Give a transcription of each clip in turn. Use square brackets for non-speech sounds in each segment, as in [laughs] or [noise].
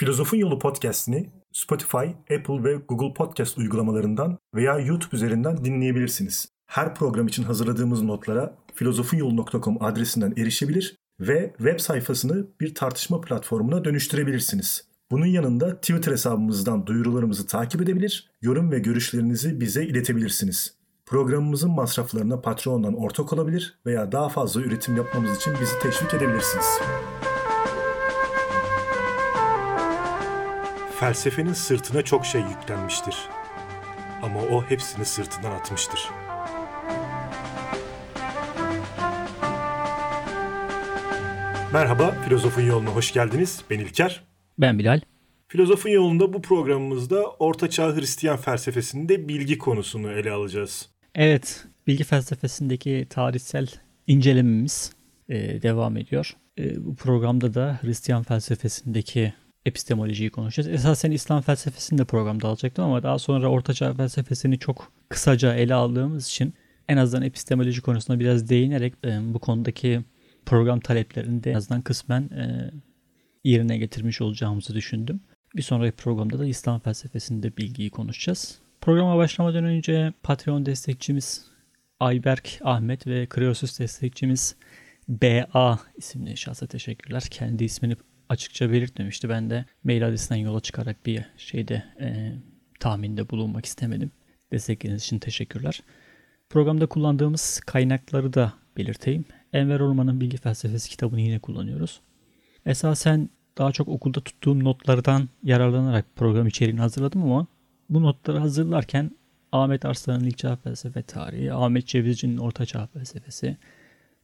Filozofun Yolu podcast'ini Spotify, Apple ve Google Podcast uygulamalarından veya YouTube üzerinden dinleyebilirsiniz. Her program için hazırladığımız notlara filozofunyolu.com adresinden erişebilir ve web sayfasını bir tartışma platformuna dönüştürebilirsiniz. Bunun yanında Twitter hesabımızdan duyurularımızı takip edebilir, yorum ve görüşlerinizi bize iletebilirsiniz. Programımızın masraflarına Patreon'dan ortak olabilir veya daha fazla üretim yapmamız için bizi teşvik edebilirsiniz. Felsefenin sırtına çok şey yüklenmiştir. Ama o hepsini sırtından atmıştır. Merhaba, Filozofun Yoluna hoş geldiniz. Ben İlker. Ben Bilal. Filozofun Yolunda bu programımızda Orta Çağ Hristiyan felsefesinde bilgi konusunu ele alacağız. Evet, bilgi felsefesindeki tarihsel incelememiz e, devam ediyor. E, bu programda da Hristiyan felsefesindeki epistemolojiyi konuşacağız. Esasen İslam felsefesini de programda alacaktım ama daha sonra Ortaçağ felsefesini çok kısaca ele aldığımız için en azından epistemoloji konusunda biraz değinerek e, bu konudaki program taleplerini de en azından kısmen e, yerine getirmiş olacağımızı düşündüm. Bir sonraki programda da İslam felsefesinde bilgiyi konuşacağız. Programa başlamadan önce Patreon destekçimiz Ayberk Ahmet ve Kreosus destekçimiz BA isimli şahsa teşekkürler. Kendi ismini açıkça belirtmemişti. Ben de mail adresinden yola çıkarak bir şeyde e, tahminde bulunmak istemedim. Destekleriniz için teşekkürler. Programda kullandığımız kaynakları da belirteyim. Enver Orman'ın Bilgi Felsefesi kitabını yine kullanıyoruz. Esasen daha çok okulda tuttuğum notlardan yararlanarak program içeriğini hazırladım ama bu notları hazırlarken Ahmet Arslan'ın İlk Çağ Felsefe Tarihi, Ahmet Cevizci'nin Orta Çağ Felsefesi,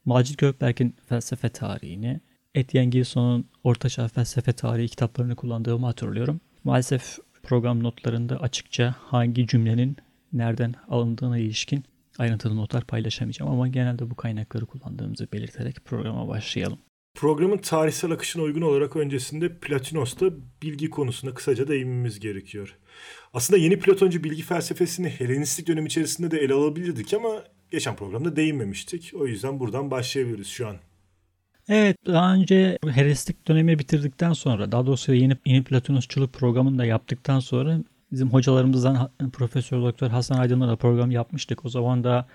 Macit Gökberk'in Felsefe Tarihini, Etienne Gilson'un Ortaçağ Felsefe Tarihi kitaplarını kullandığımı hatırlıyorum. Maalesef program notlarında açıkça hangi cümlenin nereden alındığına ilişkin ayrıntılı notlar paylaşamayacağım ama genelde bu kaynakları kullandığımızı belirterek programa başlayalım. Programın tarihsel akışına uygun olarak öncesinde Platinos'ta bilgi konusuna kısaca değinmemiz gerekiyor. Aslında yeni Platoncu bilgi felsefesini Helenistik dönem içerisinde de ele alabilirdik ama geçen programda değinmemiştik. O yüzden buradan başlayabiliriz şu an. Evet daha önce Herestik dönemi bitirdikten sonra daha doğrusu yeni, yeni Platonosçuluk programını da yaptıktan sonra bizim hocalarımızdan Profesör Doktor Hasan Aydın'la da program yapmıştık. O zaman da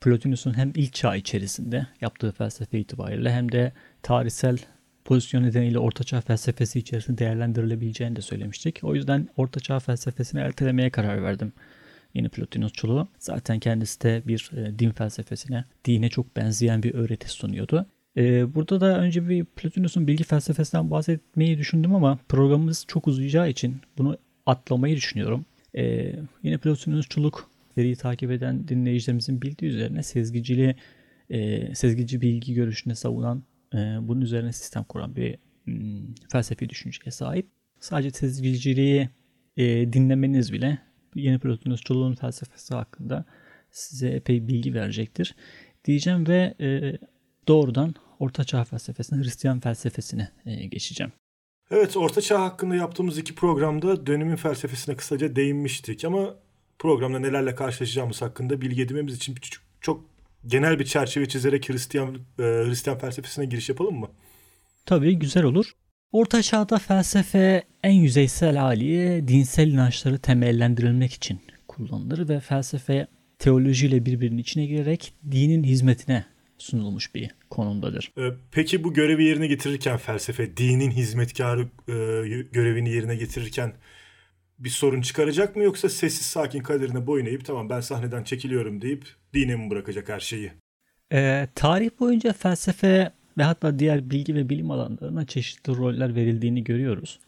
Plotinus'un hem ilk çağ içerisinde yaptığı felsefe itibariyle hem de tarihsel pozisyon nedeniyle ortaçağ felsefesi içerisinde değerlendirilebileceğini de söylemiştik. O yüzden ortaçağ felsefesini ertelemeye karar verdim. Yeni Plotinusçuluğu. Zaten kendisi de bir e, din felsefesine, dine çok benzeyen bir öğreti sunuyordu. Ee, burada da önce bir Plotinus'un bilgi felsefesinden bahsetmeyi düşündüm ama programımız çok uzayacağı için bunu atlamayı düşünüyorum. Ee, yine Plotinusçuluk seriyi takip eden dinleyicilerimizin bildiği üzerine sezgicili e, sezgici bilgi görüşüne savunan e, bunun üzerine sistem kuran bir m, hmm, felsefi düşünceye sahip. Sadece sezgiciliği e, dinlemeniz bile yeni Plotinusçuluğun felsefesi hakkında size epey bilgi verecektir diyeceğim ve e, doğrudan Orta Çağ felsefesine, Hristiyan felsefesine e, geçeceğim. Evet, Orta Çağ hakkında yaptığımız iki programda dönemin felsefesine kısaca değinmiştik ama programda nelerle karşılaşacağımız hakkında bilgi edinmemiz için çok, genel bir çerçeve çizerek Hristiyan e, Hristiyan felsefesine giriş yapalım mı? Tabii güzel olur. Orta Çağ'da felsefe en yüzeysel hali dinsel inançları temellendirilmek için kullanılır ve felsefe teolojiyle birbirinin içine girerek dinin hizmetine sunulmuş bir konumdadır. Ee, peki bu görevi yerine getirirken felsefe, dinin hizmetkarı e, görevini yerine getirirken bir sorun çıkaracak mı yoksa sessiz sakin kaderine boyun eğip tamam ben sahneden çekiliyorum deyip dine mi bırakacak her şeyi? Ee, tarih boyunca felsefe ve hatta diğer bilgi ve bilim alanlarına çeşitli roller verildiğini görüyoruz.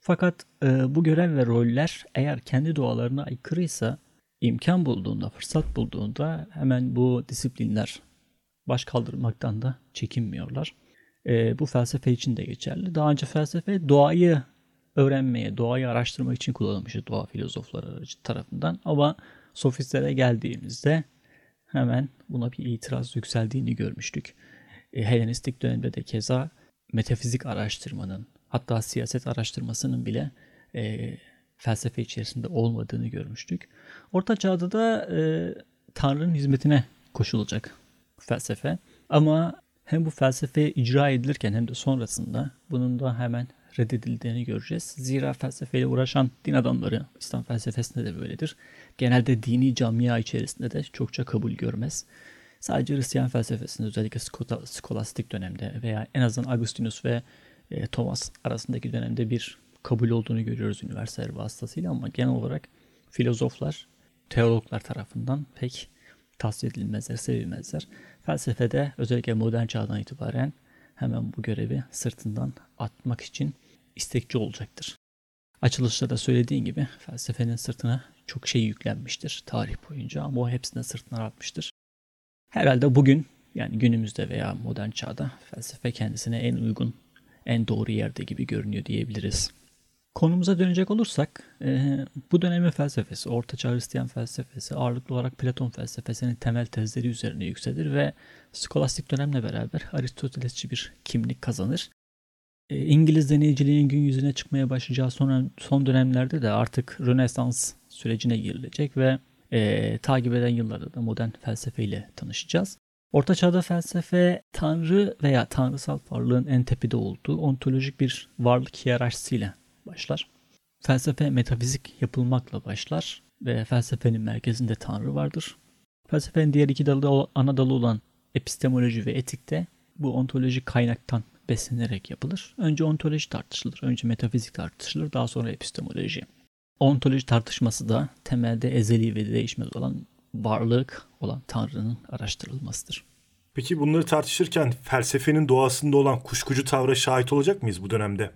Fakat e, bu görev ve roller eğer kendi doğalarına aykırıysa imkan bulduğunda, fırsat bulduğunda hemen bu disiplinler baş kaldırmaktan da çekinmiyorlar. E, bu felsefe için de geçerli. Daha önce felsefe doğayı öğrenmeye, doğayı araştırmak için kullanılmıştı doğa filozofları tarafından. Ama sofistlere geldiğimizde hemen buna bir itiraz yükseldiğini görmüştük. E, Helenistik dönemde de keza metafizik araştırmanın hatta siyaset araştırmasının bile e, felsefe içerisinde olmadığını görmüştük. Orta Çağ'da da e, Tanrı'nın hizmetine koşulacak felsefe. Ama hem bu felsefe icra edilirken hem de sonrasında bunun da hemen reddedildiğini göreceğiz. Zira felsefeyle uğraşan din adamları İslam felsefesinde de böyledir. Genelde dini camia içerisinde de çokça kabul görmez. Sadece Hristiyan felsefesinde özellikle skolastik dönemde veya en azından Agustinus ve e, Thomas arasındaki dönemde bir kabul olduğunu görüyoruz üniversiteler vasıtasıyla ama genel olarak filozoflar, teologlar tarafından pek tavsiye edilmezler, sevilmezler. Felsefede özellikle modern çağdan itibaren hemen bu görevi sırtından atmak için istekçi olacaktır. Açılışta da söylediğin gibi felsefenin sırtına çok şey yüklenmiştir tarih boyunca ama o hepsini sırtına atmıştır. Herhalde bugün yani günümüzde veya modern çağda felsefe kendisine en uygun, en doğru yerde gibi görünüyor diyebiliriz. Konumuza dönecek olursak e, bu dönemin felsefesi, Ortaçağ Hristiyan felsefesi ağırlıklı olarak Platon felsefesinin temel tezleri üzerine yükselir ve skolastik dönemle beraber Aristotelesçi bir kimlik kazanır. E, İngiliz deneyiciliğin gün yüzüne çıkmaya başlayacağı son, son dönemlerde de artık Rönesans sürecine girilecek ve e, takip eden yıllarda da modern felsefeyle tanışacağız. Orta Çağ'da felsefe tanrı veya tanrısal varlığın en tepede olduğu ontolojik bir varlık hiyerarşisiyle başlar. Felsefe metafizik yapılmakla başlar ve felsefenin merkezinde Tanrı vardır. Felsefenin diğer iki dalı ana dalı olan epistemoloji ve etikte bu ontolojik kaynaktan beslenerek yapılır. Önce ontoloji tartışılır, önce metafizik tartışılır, daha sonra epistemoloji. Ontoloji tartışması da temelde ezeli ve değişmez olan varlık olan Tanrı'nın araştırılmasıdır. Peki bunları tartışırken felsefenin doğasında olan kuşkucu tavra şahit olacak mıyız bu dönemde?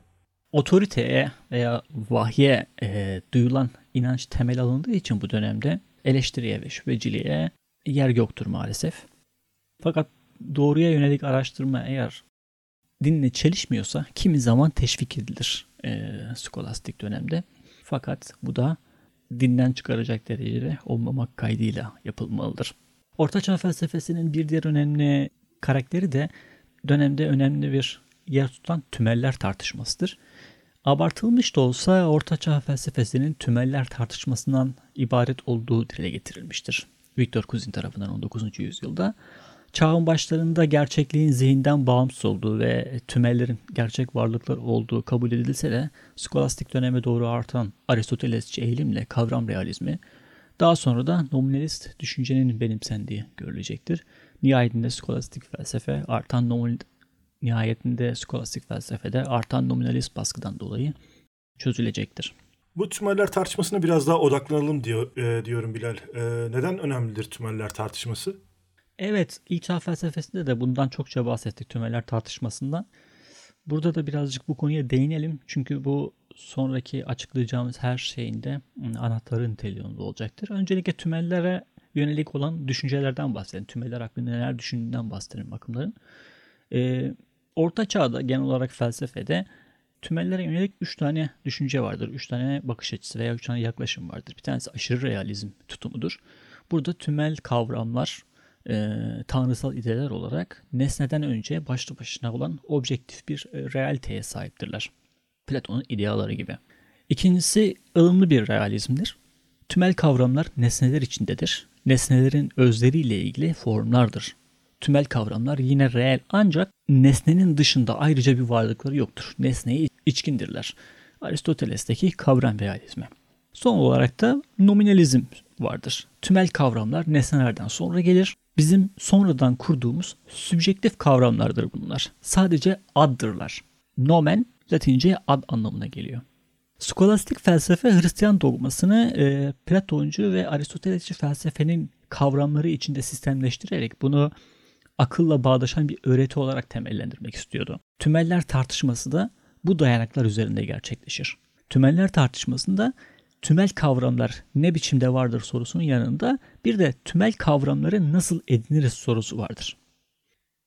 Otoriteye veya vahye e, duyulan inanç temel alındığı için bu dönemde eleştiriye ve şüpheciliğe yer yoktur maalesef. Fakat doğruya yönelik araştırma eğer dinle çelişmiyorsa kimi zaman teşvik edilir e, skolastik dönemde. Fakat bu da dinden çıkaracak derecede olmamak kaydıyla yapılmalıdır. Ortaçağ felsefesinin bir diğer önemli karakteri de dönemde önemli bir yer tutan tümeller tartışmasıdır. Abartılmış da olsa Ortaçağ felsefesinin tümeller tartışmasından ibaret olduğu dile getirilmiştir. Victor Cousin tarafından 19. yüzyılda. Çağın başlarında gerçekliğin zihinden bağımsız olduğu ve tümellerin gerçek varlıklar olduğu kabul edilse de skolastik döneme doğru artan Aristotelesçi eğilimle kavram realizmi daha sonra da nominalist düşüncenin benimsendiği görülecektir. Nihayetinde skolastik felsefe artan nihayetinde skolastik felsefede artan nominalist baskıdan dolayı çözülecektir. Bu tümeller tartışmasına biraz daha odaklanalım diyor e, diyorum Bilal. E, neden önemlidir tümeller tartışması? Evet, ilk çağ felsefesinde de bundan çokça bahsettik tümeller tartışmasından. Burada da birazcık bu konuya değinelim. Çünkü bu sonraki açıklayacağımız her şeyinde anahtarı niteliğinde olacaktır. Öncelikle tümellere yönelik olan düşüncelerden bahsedelim. Tümeller hakkında neler düşündüğünden bahsedelim akımların. Ee, Orta Çağ'da genel olarak felsefede tümellere yönelik 3 tane düşünce vardır. 3 tane bakış açısı veya 3 tane yaklaşım vardır. Bir tanesi aşırı realizm tutumudur. Burada tümel kavramlar e, tanrısal idealer olarak nesneden önce başlı başına olan objektif bir e, realiteye sahiptirler. Platon'un ideaları gibi. İkincisi ılımlı bir realizmdir. Tümel kavramlar nesneler içindedir. Nesnelerin özleriyle ilgili formlardır tümel kavramlar yine reel ancak nesnenin dışında ayrıca bir varlıkları yoktur. Nesneye içkindirler. Aristoteles'teki kavram realizmi. Son olarak da nominalizm vardır. Tümel kavramlar nesnelerden sonra gelir. Bizim sonradan kurduğumuz sübjektif kavramlardır bunlar. Sadece addırlar. Nomen Latince ad anlamına geliyor. Skolastik felsefe Hristiyan dogmasını e, Platoncu ve Aristotelesçi felsefenin kavramları içinde sistemleştirerek bunu akılla bağdaşan bir öğreti olarak temellendirmek istiyordu. Tümeller tartışması da bu dayanaklar üzerinde gerçekleşir. Tümeller tartışmasında tümel kavramlar ne biçimde vardır sorusunun yanında bir de tümel kavramları nasıl ediniriz sorusu vardır.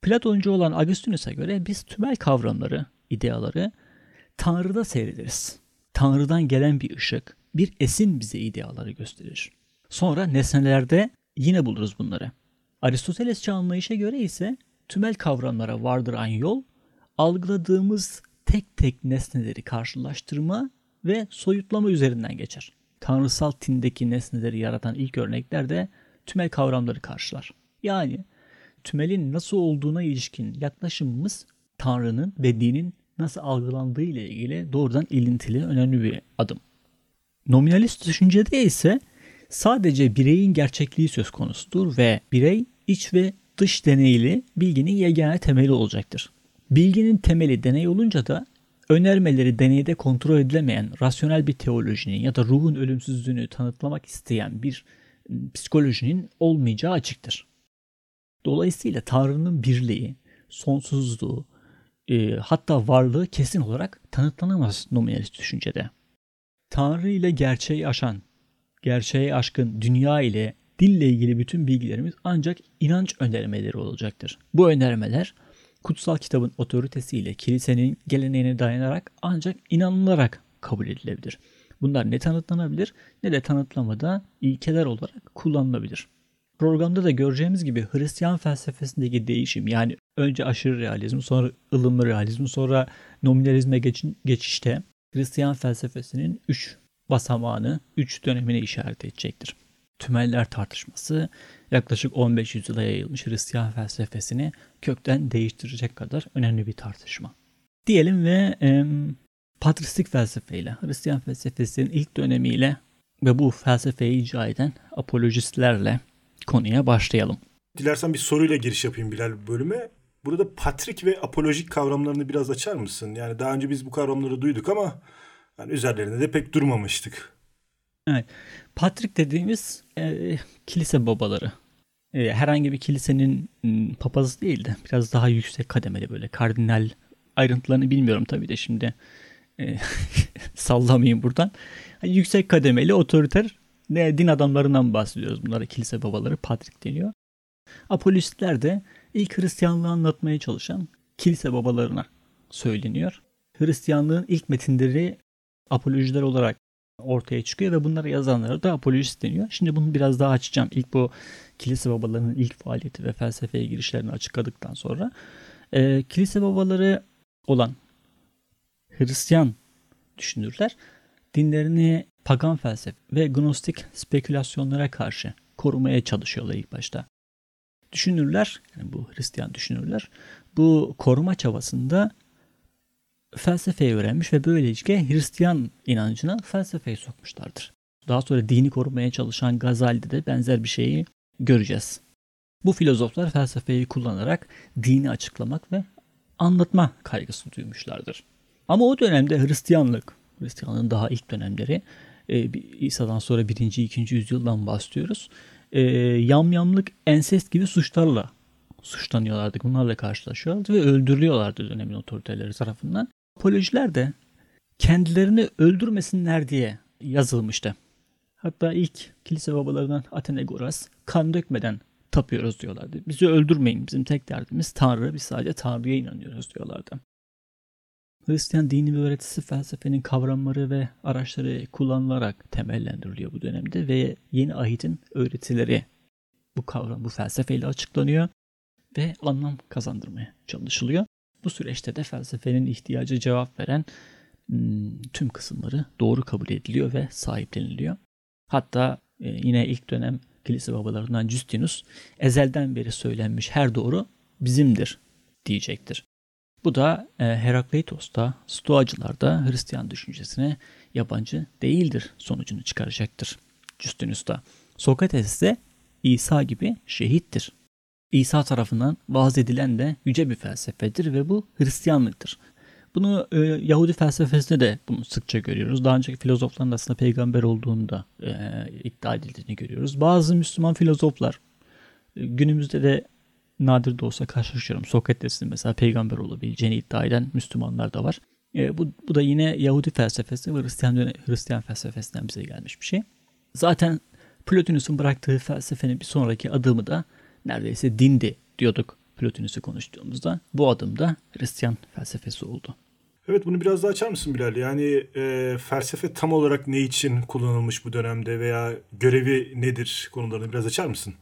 Platoncu olan Agustinus'a göre biz tümel kavramları, ideaları Tanrı'da seyrederiz. Tanrı'dan gelen bir ışık, bir esin bize ideaları gösterir. Sonra nesnelerde yine buluruz bunları. Aristotelesçi anlayışa göre ise tümel kavramlara vardıran yol algıladığımız tek tek nesneleri karşılaştırma ve soyutlama üzerinden geçer. Tanrısal tindeki nesneleri yaratan ilk örnekler de tümel kavramları karşılar. Yani tümelin nasıl olduğuna ilişkin yaklaşımımız Tanrı'nın ve dinin nasıl algılandığı ile ilgili doğrudan ilintili önemli bir adım. Nominalist düşüncede ise sadece bireyin gerçekliği söz konusudur ve birey iç ve dış deneyli bilginin yegane temeli olacaktır. Bilginin temeli deney olunca da önermeleri deneyde kontrol edilemeyen rasyonel bir teolojinin ya da ruhun ölümsüzlüğünü tanıtlamak isteyen bir ıı, psikolojinin olmayacağı açıktır. Dolayısıyla Tanrı'nın birliği, sonsuzluğu, e, hatta varlığı kesin olarak tanıtlanamaz nominalist düşüncede. Tanrı ile gerçeği aşan, gerçeğe aşkın dünya ile dille ilgili bütün bilgilerimiz ancak inanç önermeleri olacaktır. Bu önermeler kutsal kitabın otoritesiyle kilisenin geleneğine dayanarak ancak inanılarak kabul edilebilir. Bunlar ne tanıtlanabilir ne de tanıtlamada ilkeler olarak kullanılabilir. Programda da göreceğimiz gibi Hristiyan felsefesindeki değişim yani önce aşırı realizm sonra ılımlı realizm sonra nominalizme geçişte Hristiyan felsefesinin 3 basamağını, 3 dönemine işaret edecektir. Tümeller tartışması yaklaşık 15 yüzyıla yayılmış Hristiyan felsefesini kökten değiştirecek kadar önemli bir tartışma. Diyelim ve e, patristik felsefeyle, Hristiyan felsefesinin ilk dönemiyle ve bu felsefeyi icra eden apolojistlerle konuya başlayalım. Dilersen bir soruyla giriş yapayım Bilal bölüme. Burada patrik ve apolojik kavramlarını biraz açar mısın? Yani daha önce biz bu kavramları duyduk ama yani üzerlerinde de pek durmamıştık. Evet. Patrik dediğimiz e, kilise babaları. E, herhangi bir kilisenin m, papazı değil de biraz daha yüksek kademeli böyle kardinal ayrıntılarını bilmiyorum tabii de şimdi e, [laughs] sallamayayım buradan. Yani yüksek kademeli otoriter ne din adamlarından bahsediyoruz. Bunlara kilise babaları Patrik deniyor. Apolistler de ilk Hristiyanlığı anlatmaya çalışan kilise babalarına söyleniyor. Hristiyanlığın ilk metinleri apolojiler olarak ortaya çıkıyor ve bunları yazanlara da apolojist deniyor. Şimdi bunu biraz daha açacağım. İlk bu kilise babalarının ilk faaliyeti ve felsefeye girişlerini açıkladıktan sonra e, kilise babaları olan Hristiyan düşünürler dinlerini pagan felsefe ve gnostik spekülasyonlara karşı korumaya çalışıyorlar ilk başta. Düşünürler, yani bu Hristiyan düşünürler, bu koruma çabasında felsefeyi öğrenmiş ve böylelikle Hristiyan inancına felsefeyi sokmuşlardır. Daha sonra dini korumaya çalışan Gazali'de de benzer bir şeyi göreceğiz. Bu filozoflar felsefeyi kullanarak dini açıklamak ve anlatma kaygısı duymuşlardır. Ama o dönemde Hristiyanlık, Hristiyanlığın daha ilk dönemleri, e, İsa'dan sonra 1. 2. yüzyıldan bahsediyoruz. E, yamyamlık, ensest gibi suçlarla suçlanıyorlardı. Bunlarla karşılaşıyorlardı ve öldürülüyorlardı dönemin otoriteleri tarafından. Apolojiler de kendilerini öldürmesinler diye yazılmıştı. Hatta ilk kilise babalarından Atenagoras kan dökmeden tapıyoruz diyorlardı. Bizi öldürmeyin. Bizim tek derdimiz Tanrı. Biz sadece Tanrı'ya inanıyoruz diyorlardı. Hristiyan dini ve öğretisi felsefenin kavramları ve araçları kullanılarak temellendiriliyor bu dönemde ve yeni ahitin öğretileri bu kavram, bu felsefeyle açıklanıyor ve anlam kazandırmaya çalışılıyor. Bu süreçte de felsefenin ihtiyacı cevap veren hmm, tüm kısımları doğru kabul ediliyor ve sahipleniliyor. Hatta e, yine ilk dönem kilise babalarından Justinus ezelden beri söylenmiş her doğru bizimdir diyecektir. Bu da e, Herakleitos'ta, Stoacılar'da Hristiyan düşüncesine yabancı değildir sonucunu çıkaracaktır. Justinus da. Sokrates ise İsa gibi şehittir İsa tarafından vaaz edilen de yüce bir felsefedir ve bu Hristiyanlıktır. Bunu e, Yahudi felsefesinde de bunu sıkça görüyoruz. Daha önceki filozofların aslında peygamber olduğunu da e, iddia edildiğini görüyoruz. Bazı Müslüman filozoflar e, günümüzde de nadir de olsa karşılaşıyorum. Sokrates'in mesela peygamber olabileceğini iddia eden Müslümanlar da var. E, bu, bu da yine Yahudi felsefesi ve Hristiyan, Hristiyan felsefesinden bize gelmiş bir şey. Zaten Plotinus'un bıraktığı felsefenin bir sonraki adımı da neredeyse dindi diyorduk Plotinus'u konuştuğumuzda. Bu adım da Hristiyan felsefesi oldu. Evet bunu biraz daha açar mısın Bilal? Yani e, felsefe tam olarak ne için kullanılmış bu dönemde veya görevi nedir konularını biraz açar mısın?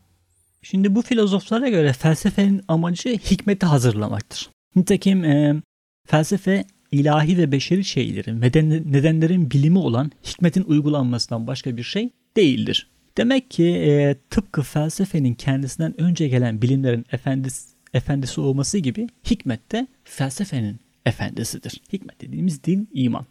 Şimdi bu filozoflara göre felsefenin amacı hikmeti hazırlamaktır. Nitekim e, felsefe ilahi ve beşeri şeylerin ve nedenlerin bilimi olan hikmetin uygulanmasından başka bir şey değildir. Demek ki e, tıpkı felsefenin kendisinden önce gelen bilimlerin efendisi, efendisi olması gibi hikmet de felsefenin efendisidir. Hikmet dediğimiz din, iman.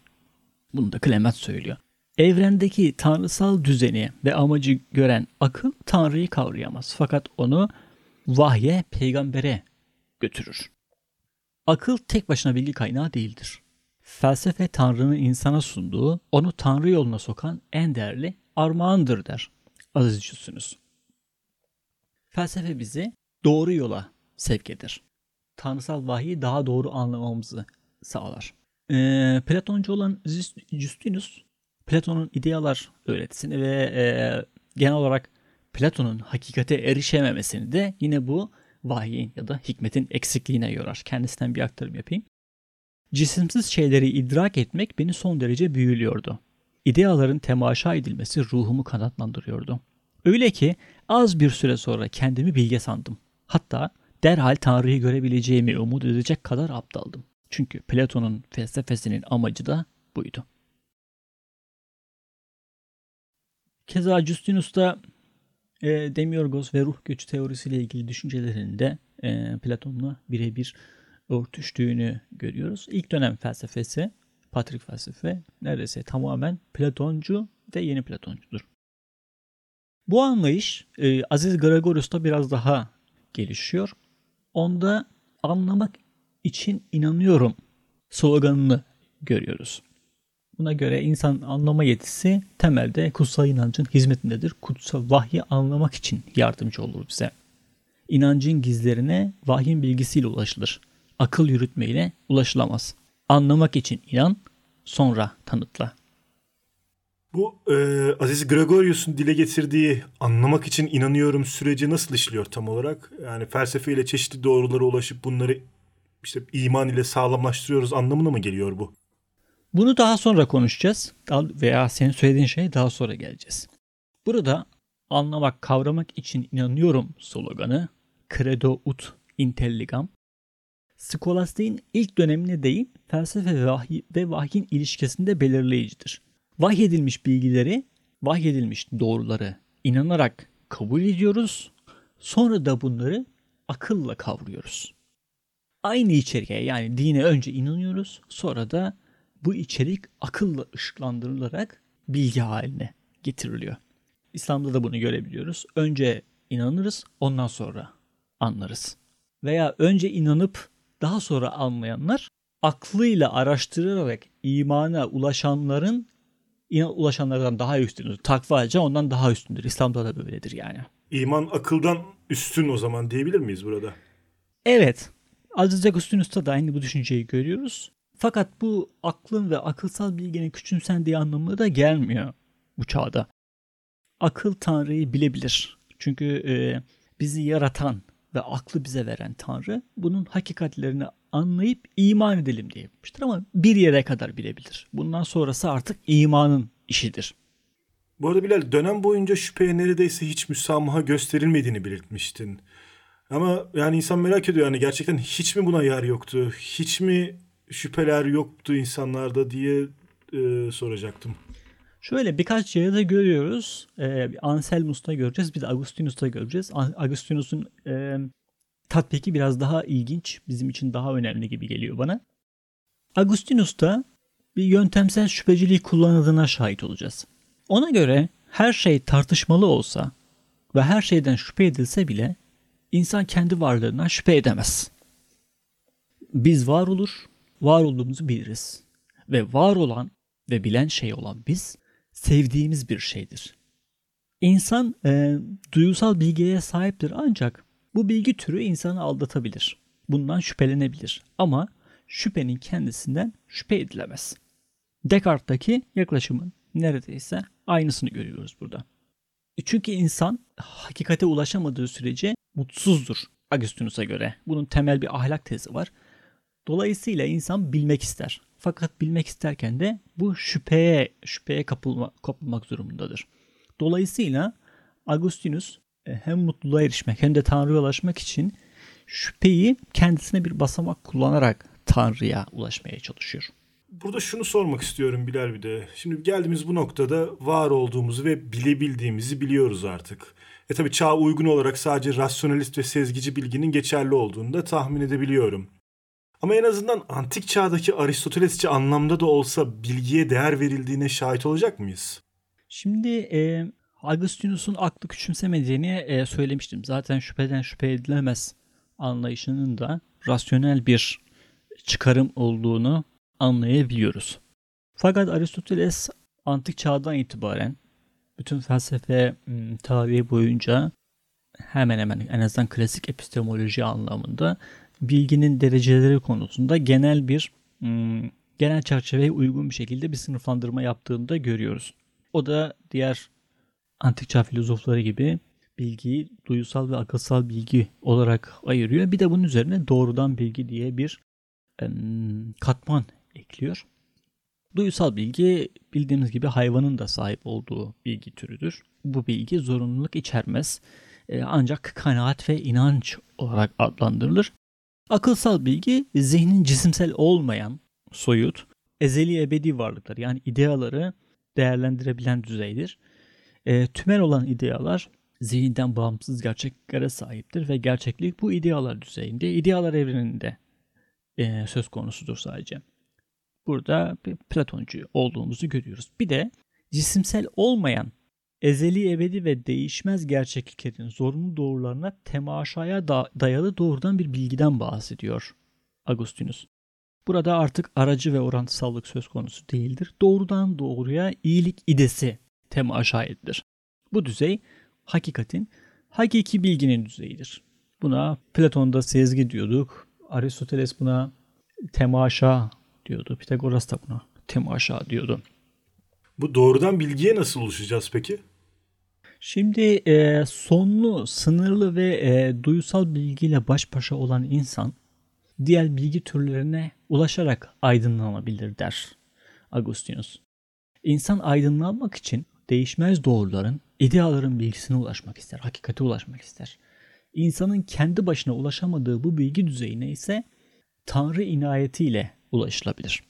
Bunu da Clement söylüyor. Evrendeki tanrısal düzeni ve amacı gören akıl Tanrı'yı kavrayamaz. Fakat onu vahye, peygambere götürür. Akıl tek başına bilgi kaynağı değildir. Felsefe Tanrı'nın insana sunduğu, onu Tanrı yoluna sokan en değerli armağandır der Aziz Cüssünüz. Felsefe bizi doğru yola sevk eder. Tanrısal vahyi daha doğru anlamamızı sağlar. Ee, Platoncu olan Justinus, Platon'un idealar öğretisini ve e, genel olarak Platon'un hakikate erişememesini de yine bu vahyin ya da hikmetin eksikliğine yorar. Kendisinden bir aktarım yapayım. Cisimsiz şeyleri idrak etmek beni son derece büyülüyordu. İdeaların temaşa edilmesi ruhumu kanatlandırıyordu. Öyle ki az bir süre sonra kendimi bilge sandım. Hatta derhal Tanrı'yı görebileceğimi umut edecek kadar aptaldım. Çünkü Platon'un felsefesinin amacı da buydu. Keza Justinus da e, Demiurgos ve ruh göçü teorisiyle ilgili düşüncelerinde e, Platon'la birebir örtüştüğünü görüyoruz. İlk dönem felsefesi, Patrik felsefe neredeyse tamamen Platoncu ve yeni Platoncudur. Bu anlayış e, Aziz Gregorius'ta biraz daha gelişiyor. Onda anlamak için inanıyorum sloganını görüyoruz. Buna göre insan anlama yetisi temelde kutsal inancın hizmetindedir. Kutsal vahyi anlamak için yardımcı olur bize. İnancın gizlerine vahyin bilgisiyle ulaşılır. Akıl yürütmeyle ulaşılamaz. Anlamak için inan, sonra tanıtla. Bu e, Aziz Gregorius'un dile getirdiği anlamak için inanıyorum süreci nasıl işliyor tam olarak? Yani felsefeyle çeşitli doğrulara ulaşıp bunları işte iman ile sağlamlaştırıyoruz anlamına mı geliyor bu? Bunu daha sonra konuşacağız veya senin söylediğin şey daha sonra geleceğiz. Burada anlamak, kavramak için inanıyorum sloganı credo ut intelligam Skolastiğin ilk dönemine değin felsefe ve, vahiy ve vahyin ilişkisinde belirleyicidir. Vahyedilmiş bilgileri, vahyedilmiş doğruları inanarak kabul ediyoruz. Sonra da bunları akılla kavruyoruz. Aynı içeriğe yani dine önce inanıyoruz. Sonra da bu içerik akılla ışıklandırılarak bilgi haline getiriliyor. İslam'da da bunu görebiliyoruz. Önce inanırız, ondan sonra anlarız. Veya önce inanıp daha sonra anlayanlar aklıyla araştırarak imana ulaşanların ulaşanlardan daha üstündür. Takvaca ondan daha üstündür. İslam'da da böyledir yani. İman akıldan üstün o zaman diyebilir miyiz burada? Evet. Aziz Agustinus'ta da aynı bu düşünceyi görüyoruz. Fakat bu aklın ve akılsal bilginin küçümsendiği anlamına da gelmiyor bu çağda. Akıl Tanrı'yı bilebilir. Çünkü e, bizi yaratan ve aklı bize veren Tanrı bunun hakikatlerini anlayıp iman edelim diye yapmıştır ama bir yere kadar bilebilir. Bundan sonrası artık imanın işidir. Bu arada Bilal dönem boyunca şüpheye neredeyse hiç müsamaha gösterilmediğini belirtmiştin. Ama yani insan merak ediyor yani gerçekten hiç mi buna yer yoktu? Hiç mi şüpheler yoktu insanlarda diye e, soracaktım. Şöyle birkaç yerde görüyoruz. Ee, Anselmus'ta göreceğiz. Bir de Agustinus'ta göreceğiz. Agustinus'un e, tatbiki biraz daha ilginç. Bizim için daha önemli gibi geliyor bana. Agustinus'ta bir yöntemsel şüpheciliği kullanıldığına şahit olacağız. Ona göre her şey tartışmalı olsa ve her şeyden şüphe edilse bile insan kendi varlığından şüphe edemez. Biz var olur, var olduğumuzu biliriz. Ve var olan ve bilen şey olan biz sevdiğimiz bir şeydir. İnsan e, duygusal bilgiye sahiptir ancak bu bilgi türü insanı aldatabilir. Bundan şüphelenebilir ama şüphenin kendisinden şüphe edilemez. Descartes'taki yaklaşımın neredeyse aynısını görüyoruz burada. Çünkü insan hakikate ulaşamadığı sürece mutsuzdur Agustinus'a göre. Bunun temel bir ahlak tezi var. Dolayısıyla insan bilmek ister. Fakat bilmek isterken de bu şüpheye şüpheye kapılma, kapılmak durumundadır. Dolayısıyla Agustinus e, hem mutluluğa erişmek hem de Tanrı'ya ulaşmak için şüpheyi kendisine bir basamak kullanarak Tanrı'ya ulaşmaya çalışıyor. Burada şunu sormak istiyorum Bilal bir de. Şimdi geldiğimiz bu noktada var olduğumuzu ve bilebildiğimizi biliyoruz artık. E tabi çağ uygun olarak sadece rasyonalist ve sezgici bilginin geçerli olduğunu da tahmin edebiliyorum. Ama en azından antik çağdaki Aristotelesçi anlamda da olsa bilgiye değer verildiğine şahit olacak mıyız? Şimdi e, Augustinus'un aklı küçümsemediğini e, söylemiştim. Zaten şüpheden şüphe edilemez anlayışının da rasyonel bir çıkarım olduğunu anlayabiliyoruz. Fakat Aristoteles antik çağdan itibaren bütün felsefe tarihi boyunca hemen hemen en azından klasik epistemoloji anlamında bilginin dereceleri konusunda genel bir genel çerçeveye uygun bir şekilde bir sınıflandırma yaptığını da görüyoruz. O da diğer antik çağ filozofları gibi bilgiyi duyusal ve akılsal bilgi olarak ayırıyor. Bir de bunun üzerine doğrudan bilgi diye bir katman ekliyor. Duyusal bilgi bildiğimiz gibi hayvanın da sahip olduğu bilgi türüdür. Bu bilgi zorunluluk içermez. E, ancak kanaat ve inanç olarak adlandırılır. Akılsal bilgi zihnin cisimsel olmayan soyut, ezeli ebedi varlıklar yani ideaları değerlendirebilen düzeydir. E, tümel olan idealar zihinden bağımsız gerçeklere sahiptir ve gerçeklik bu idealar düzeyinde, idealar evreninde e, söz konusudur sadece. Burada bir Platoncu olduğumuzu görüyoruz. Bir de cisimsel olmayan ezeli ebedi ve değişmez gerçekliklerin zorunlu doğrularına temaşaya da dayalı doğrudan bir bilgiden bahsediyor Agustinus. Burada artık aracı ve orantısallık söz konusu değildir. Doğrudan doğruya iyilik idesi temaşa edilir. Bu düzey hakikatin, hakiki bilginin düzeyidir. Buna Platon'da sezgi diyorduk. Aristoteles buna temaşa diyordu. Pitagoras da buna temaşa diyordu. Bu doğrudan bilgiye nasıl ulaşacağız peki? Şimdi e, sonlu, sınırlı ve e, duyusal bilgiyle baş başa olan insan diğer bilgi türlerine ulaşarak aydınlanabilir der Agustinus. İnsan aydınlanmak için değişmez doğruların, ideaların bilgisine ulaşmak ister, hakikate ulaşmak ister. İnsanın kendi başına ulaşamadığı bu bilgi düzeyine ise Tanrı inayetiyle ulaşılabilir.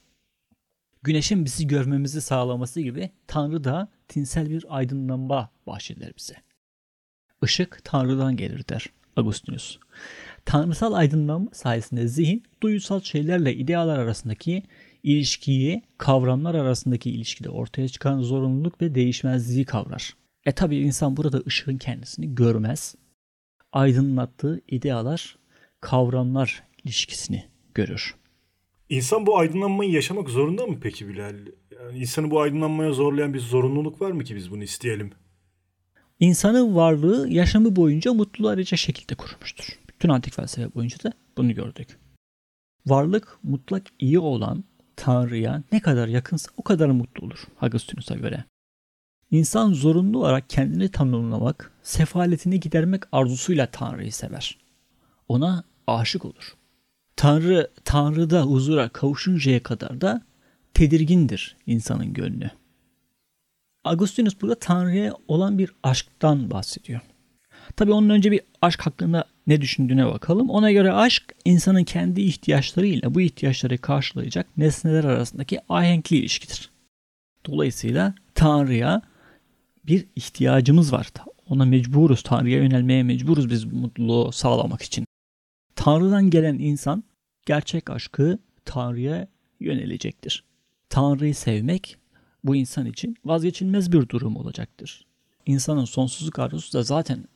Güneşin bizi görmemizi sağlaması gibi Tanrı da tinsel bir aydınlanma bahşeder bize. Işık Tanrı'dan gelir der Agustinus. Tanrısal aydınlanma sayesinde zihin duyusal şeylerle idealar arasındaki ilişkiyi, kavramlar arasındaki ilişkide ortaya çıkan zorunluluk ve değişmezliği kavrar. E tabi insan burada ışığın kendisini görmez. Aydınlattığı idealar, kavramlar ilişkisini görür. İnsan bu aydınlanmayı yaşamak zorunda mı peki Bilal? Yani insanı bu aydınlanmaya zorlayan bir zorunluluk var mı ki biz bunu isteyelim? İnsanın varlığı yaşamı boyunca mutlu arayacak şekilde kurmuştur. Bütün antik felsefe boyunca da bunu gördük. Varlık mutlak iyi olan Tanrı'ya ne kadar yakınsa o kadar mutlu olur Agustinus'a göre. İnsan zorunlu olarak kendini tamamlamak, sefaletini gidermek arzusuyla Tanrı'yı sever. Ona aşık olur. Tanrı Tanrı'da huzura kavuşuncaya kadar da tedirgindir insanın gönlü. Agustinus burada Tanrı'ya olan bir aşktan bahsediyor. Tabi onun önce bir aşk hakkında ne düşündüğüne bakalım. Ona göre aşk insanın kendi ihtiyaçlarıyla bu ihtiyaçları karşılayacak nesneler arasındaki ahenkli ilişkidir. Dolayısıyla Tanrı'ya bir ihtiyacımız var. Ona mecburuz. Tanrı'ya yönelmeye mecburuz biz mutluluğu sağlamak için. Tanrı'dan gelen insan gerçek aşkı Tanrı'ya yönelecektir. Tanrı'yı sevmek bu insan için vazgeçilmez bir durum olacaktır. İnsanın sonsuzluk arzusu da zaten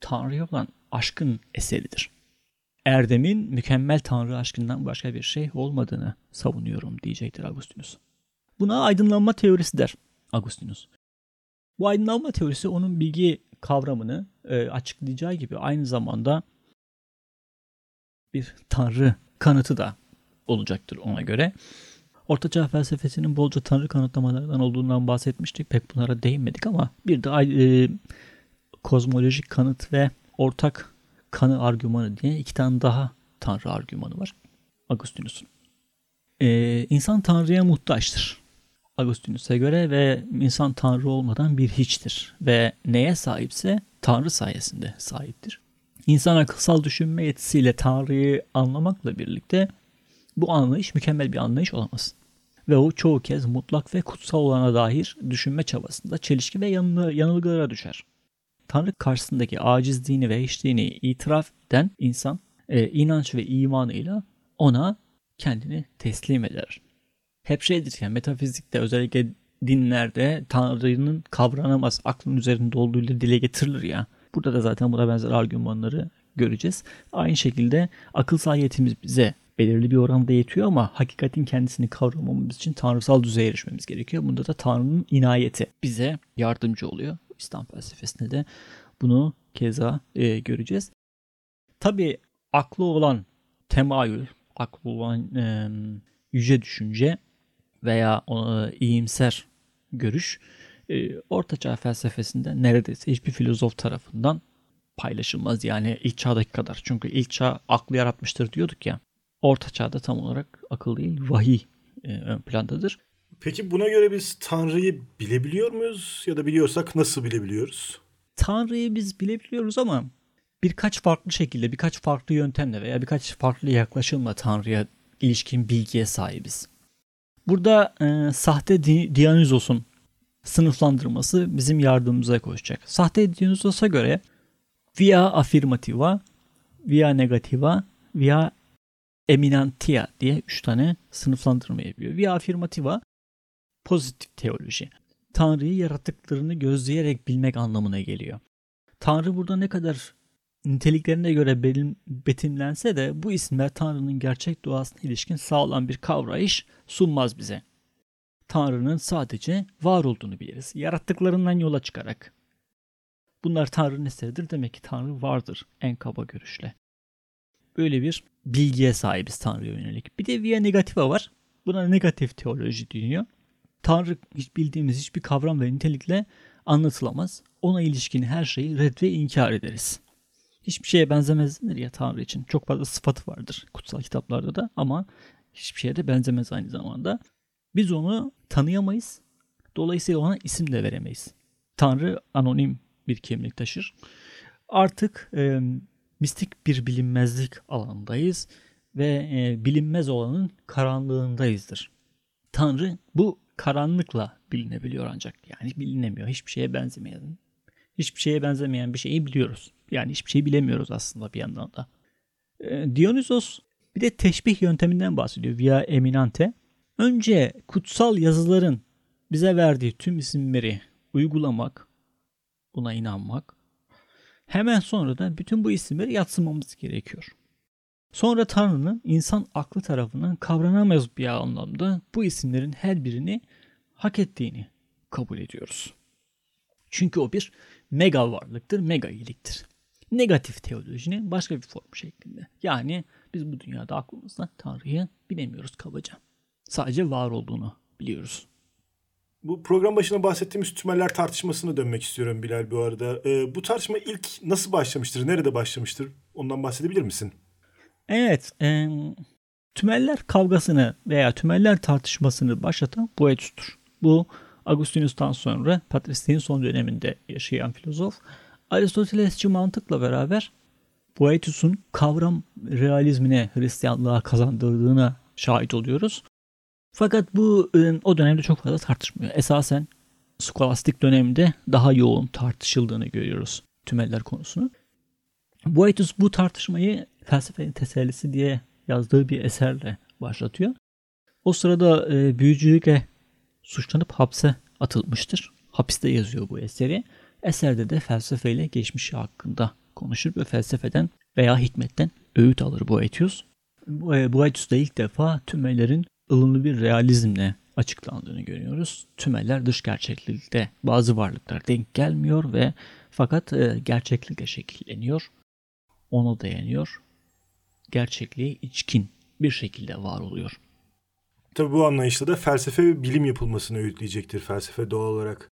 Tanrı'ya olan aşkın eseridir. Erdemin mükemmel Tanrı aşkından başka bir şey olmadığını savunuyorum diyecektir Agustinus. Buna aydınlanma teorisi der Agustinus. Bu aydınlanma teorisi onun bilgi kavramını e, açıklayacağı gibi aynı zamanda bir tanrı kanıtı da olacaktır ona göre. Ortaçağ felsefesinin bolca tanrı kanıtlamalarından olduğundan bahsetmiştik. Pek bunlara değinmedik ama bir de e, kozmolojik kanıt ve ortak kanı argümanı diye iki tane daha tanrı argümanı var. Agustinus'un. Ee, insan tanrıya muhtaçtır. Agustinus'a göre ve insan tanrı olmadan bir hiçtir. Ve neye sahipse tanrı sayesinde sahiptir. İnsan akılsal düşünme yetisiyle Tanrı'yı anlamakla birlikte bu anlayış mükemmel bir anlayış olamaz. Ve o çoğu kez mutlak ve kutsal olana dair düşünme çabasında çelişki ve yanılgılara düşer. Tanrı karşısındaki acizliğini ve hiçliğini itiraf eden insan e, inanç ve imanıyla ona kendini teslim eder. Hep şeydir yani metafizikte özellikle dinlerde Tanrı'nın kavranamaz aklın üzerinde olduğuyla dile getirilir ya. Burada da zaten buna benzer argümanları göreceğiz. Aynı şekilde akıl sahiyetimiz bize belirli bir oranda yetiyor ama hakikatin kendisini kavramamız için tanrısal düzeye erişmemiz gerekiyor. Bunda da Tanrı'nın inayeti bize yardımcı oluyor. İslam felsefesinde de bunu keza e, göreceğiz. Tabi aklı olan temayül, aklı olan e, yüce düşünce veya e, iyimser görüş e, Orta felsefesinde neredeyse hiçbir filozof tarafından paylaşılmaz. Yani ilk çağdaki kadar. Çünkü ilk çağ aklı yaratmıştır diyorduk ya. Orta çağda tam olarak akıl değil vahiy e, ön plandadır. Peki buna göre biz Tanrı'yı bilebiliyor muyuz ya da biliyorsak nasıl bilebiliyoruz? Tanrı'yı biz bilebiliyoruz ama birkaç farklı şekilde, birkaç farklı yöntemle veya birkaç farklı yaklaşımla Tanrı'ya ilişkin bilgiye sahibiz. Burada e, sahte Di- Dionysos'un sınıflandırması bizim yardımımıza koşacak. Sahte Dionysos'a göre via affirmativa, via negativa, via eminentia diye üç tane sınıflandırma yapıyor. Via affirmativa pozitif teoloji. Tanrı'yı yaratıklarını gözleyerek bilmek anlamına geliyor. Tanrı burada ne kadar niteliklerine göre betimlense de bu isimler Tanrı'nın gerçek doğasına ilişkin sağlam bir kavrayış sunmaz bize. Tanrı'nın sadece var olduğunu biliriz. Yarattıklarından yola çıkarak. Bunlar Tanrı'nın eseridir. Demek ki Tanrı vardır en kaba görüşle. Böyle bir bilgiye sahibiz Tanrı'ya yönelik. Bir de via negativa var. Buna negatif teoloji deniyor. Tanrı hiç bildiğimiz hiçbir kavram ve nitelikle anlatılamaz. Ona ilişkin her şeyi red ve inkar ederiz. Hiçbir şeye benzemez denir ya Tanrı için. Çok fazla sıfatı vardır kutsal kitaplarda da ama hiçbir şeye de benzemez aynı zamanda. Biz onu tanıyamayız. Dolayısıyla ona isim de veremeyiz. Tanrı anonim bir kimlik taşır. Artık e, mistik bir bilinmezlik alanındayız ve e, bilinmez olanın karanlığındayızdır. Tanrı bu karanlıkla bilinebiliyor ancak. Yani bilinemiyor. Hiçbir şeye benzemeyen. Hiçbir şeye benzemeyen bir şeyi biliyoruz. Yani hiçbir şey bilemiyoruz aslında bir yandan da. E, Dionysos bir de teşbih yönteminden bahsediyor. Via eminante. Önce kutsal yazıların bize verdiği tüm isimleri uygulamak, buna inanmak. Hemen sonra da bütün bu isimleri yatsımamız gerekiyor. Sonra Tanrı'nın insan aklı tarafından kavranamaz bir anlamda bu isimlerin her birini hak ettiğini kabul ediyoruz. Çünkü o bir mega varlıktır, mega iyiliktir. Negatif teolojinin başka bir formu şeklinde. Yani biz bu dünyada aklımızda Tanrı'yı bilemiyoruz kabaca. Sadece var olduğunu biliyoruz. Bu program başına bahsettiğimiz tümeller tartışmasına dönmek istiyorum Bilal bu arada. Ee, bu tartışma ilk nasıl başlamıştır, nerede başlamıştır? Ondan bahsedebilir misin? Evet, e, tümeller kavgasını veya tümeller tartışmasını başlatan Boethius'tur. Bu Agustinus'tan sonra patrisliğin son döneminde yaşayan filozof. Aristotelesçi mantıkla beraber Boethius'un kavram realizmine Hristiyanlığa kazandırdığına şahit oluyoruz. Fakat bu ıı, o dönemde çok fazla tartışmıyor. Esasen skolastik dönemde daha yoğun tartışıldığını görüyoruz tümeller konusunu. Boethius bu tartışmayı felsefenin tesellisi diye yazdığı bir eserle başlatıyor. O sırada e, büyücülükle suçlanıp hapse atılmıştır. Hapiste yazıyor bu eseri. Eserde de felsefeyle geçmişi hakkında konuşur ve felsefeden veya hikmetten öğüt alır Boethius. Boethius da ilk defa tümelerin ılımlı bir realizmle açıklandığını görüyoruz. Tümeller dış gerçeklikte bazı varlıklar denk gelmiyor ve fakat e, gerçeklikle şekilleniyor. Ona dayanıyor. Gerçekliğe içkin bir şekilde var oluyor. Tabi bu anlayışla da felsefe ve bilim yapılmasını öğütleyecektir felsefe doğal olarak.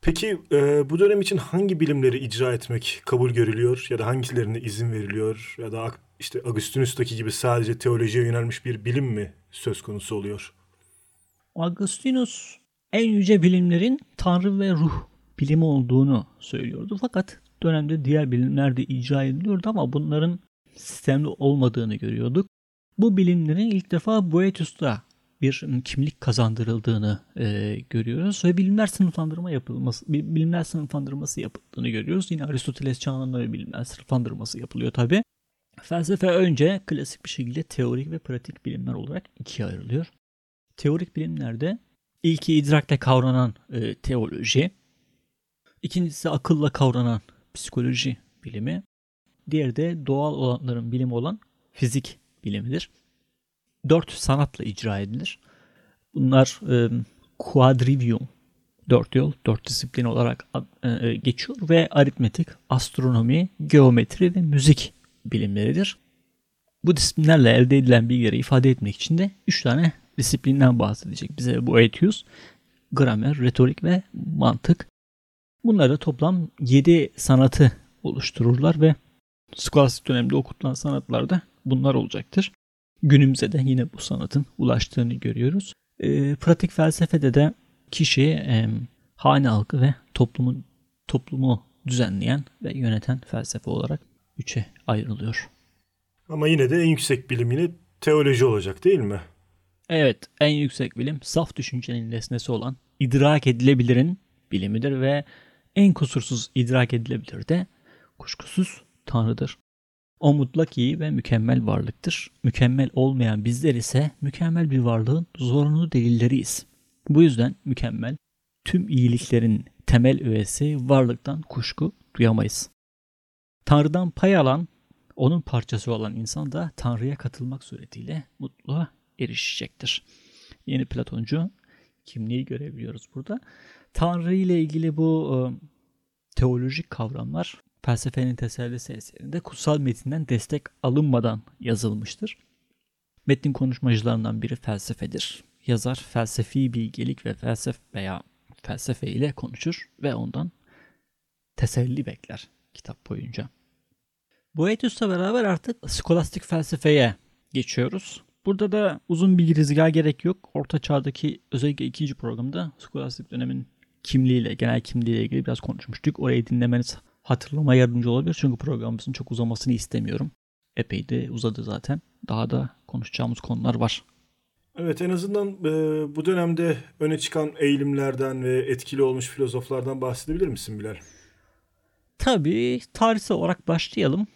Peki e, bu dönem için hangi bilimleri icra etmek kabul görülüyor ya da hangilerine izin veriliyor ya da işte Agustinus'taki gibi sadece teolojiye yönelmiş bir bilim mi söz konusu oluyor? Agustinus en yüce bilimlerin tanrı ve ruh bilimi olduğunu söylüyordu. Fakat dönemde diğer bilimler de icra ediliyordu ama bunların sistemli olmadığını görüyorduk. Bu bilimlerin ilk defa Boethius'ta bir kimlik kazandırıldığını e, görüyoruz ve bilimler sınıflandırma yapılması bilimler sınıflandırması yapıldığını görüyoruz. Yine Aristoteles çağında bir bilimler sınıflandırması yapılıyor tabi. Felsefe önce klasik bir şekilde teorik ve pratik bilimler olarak ikiye ayrılıyor. Teorik bilimlerde ilki idrakle kavranan e, teoloji, ikincisi akılla kavranan psikoloji bilimi, diğeri de doğal olanların bilimi olan fizik bilimidir. Dört sanatla icra edilir. Bunlar e, quadrivium, dört yol, dört disiplin olarak e, e, geçiyor ve aritmetik, astronomi, geometri ve müzik bilimleridir. Bu disiplinlerle elde edilen bilgileri ifade etmek için de üç tane disiplinden bahsedecek bize bu Aetius. Gramer, retorik ve mantık. Bunları toplam 7 sanatı oluştururlar ve skolastik dönemde okutulan sanatlarda bunlar olacaktır. Günümüze de yine bu sanatın ulaştığını görüyoruz. E, pratik felsefede de kişi e, hane halkı ve toplumu toplumu düzenleyen ve yöneten felsefe olarak üçe ayrılıyor. Ama yine de en yüksek bilim yine teoloji olacak değil mi? Evet, en yüksek bilim saf düşüncenin nesnesi olan idrak edilebilirin bilimidir ve en kusursuz idrak edilebilir de kuşkusuz Tanrı'dır. O mutlak iyi ve mükemmel varlıktır. Mükemmel olmayan bizler ise mükemmel bir varlığın zorunlu delilleriyiz. Bu yüzden mükemmel, tüm iyiliklerin temel öğesi varlıktan kuşku duyamayız. Tanrı'dan pay alan, onun parçası olan insan da Tanrı'ya katılmak suretiyle mutluluğa erişecektir. Yeni Platoncu kimliği görebiliyoruz burada. Tanrı ile ilgili bu e, teolojik kavramlar felsefenin tesellisi eserinde kutsal metinden destek alınmadan yazılmıştır. Metnin konuşmacılarından biri felsefedir. Yazar felsefi bilgelik ve felsefe veya felsefe ile konuşur ve ondan teselli bekler kitap boyunca. Boetius'la beraber artık skolastik felsefeye geçiyoruz. Burada da uzun bir girizgah gerek yok. Orta çağdaki özellikle ikinci programda skolastik dönemin kimliğiyle, genel kimliğiyle ilgili biraz konuşmuştuk. Orayı dinlemeniz hatırlama yardımcı olabilir. Çünkü programımızın çok uzamasını istemiyorum. Epey de uzadı zaten. Daha da konuşacağımız konular var. Evet en azından e, bu dönemde öne çıkan eğilimlerden ve etkili olmuş filozoflardan bahsedebilir misin Bilal? Tabii tarihsel olarak başlayalım.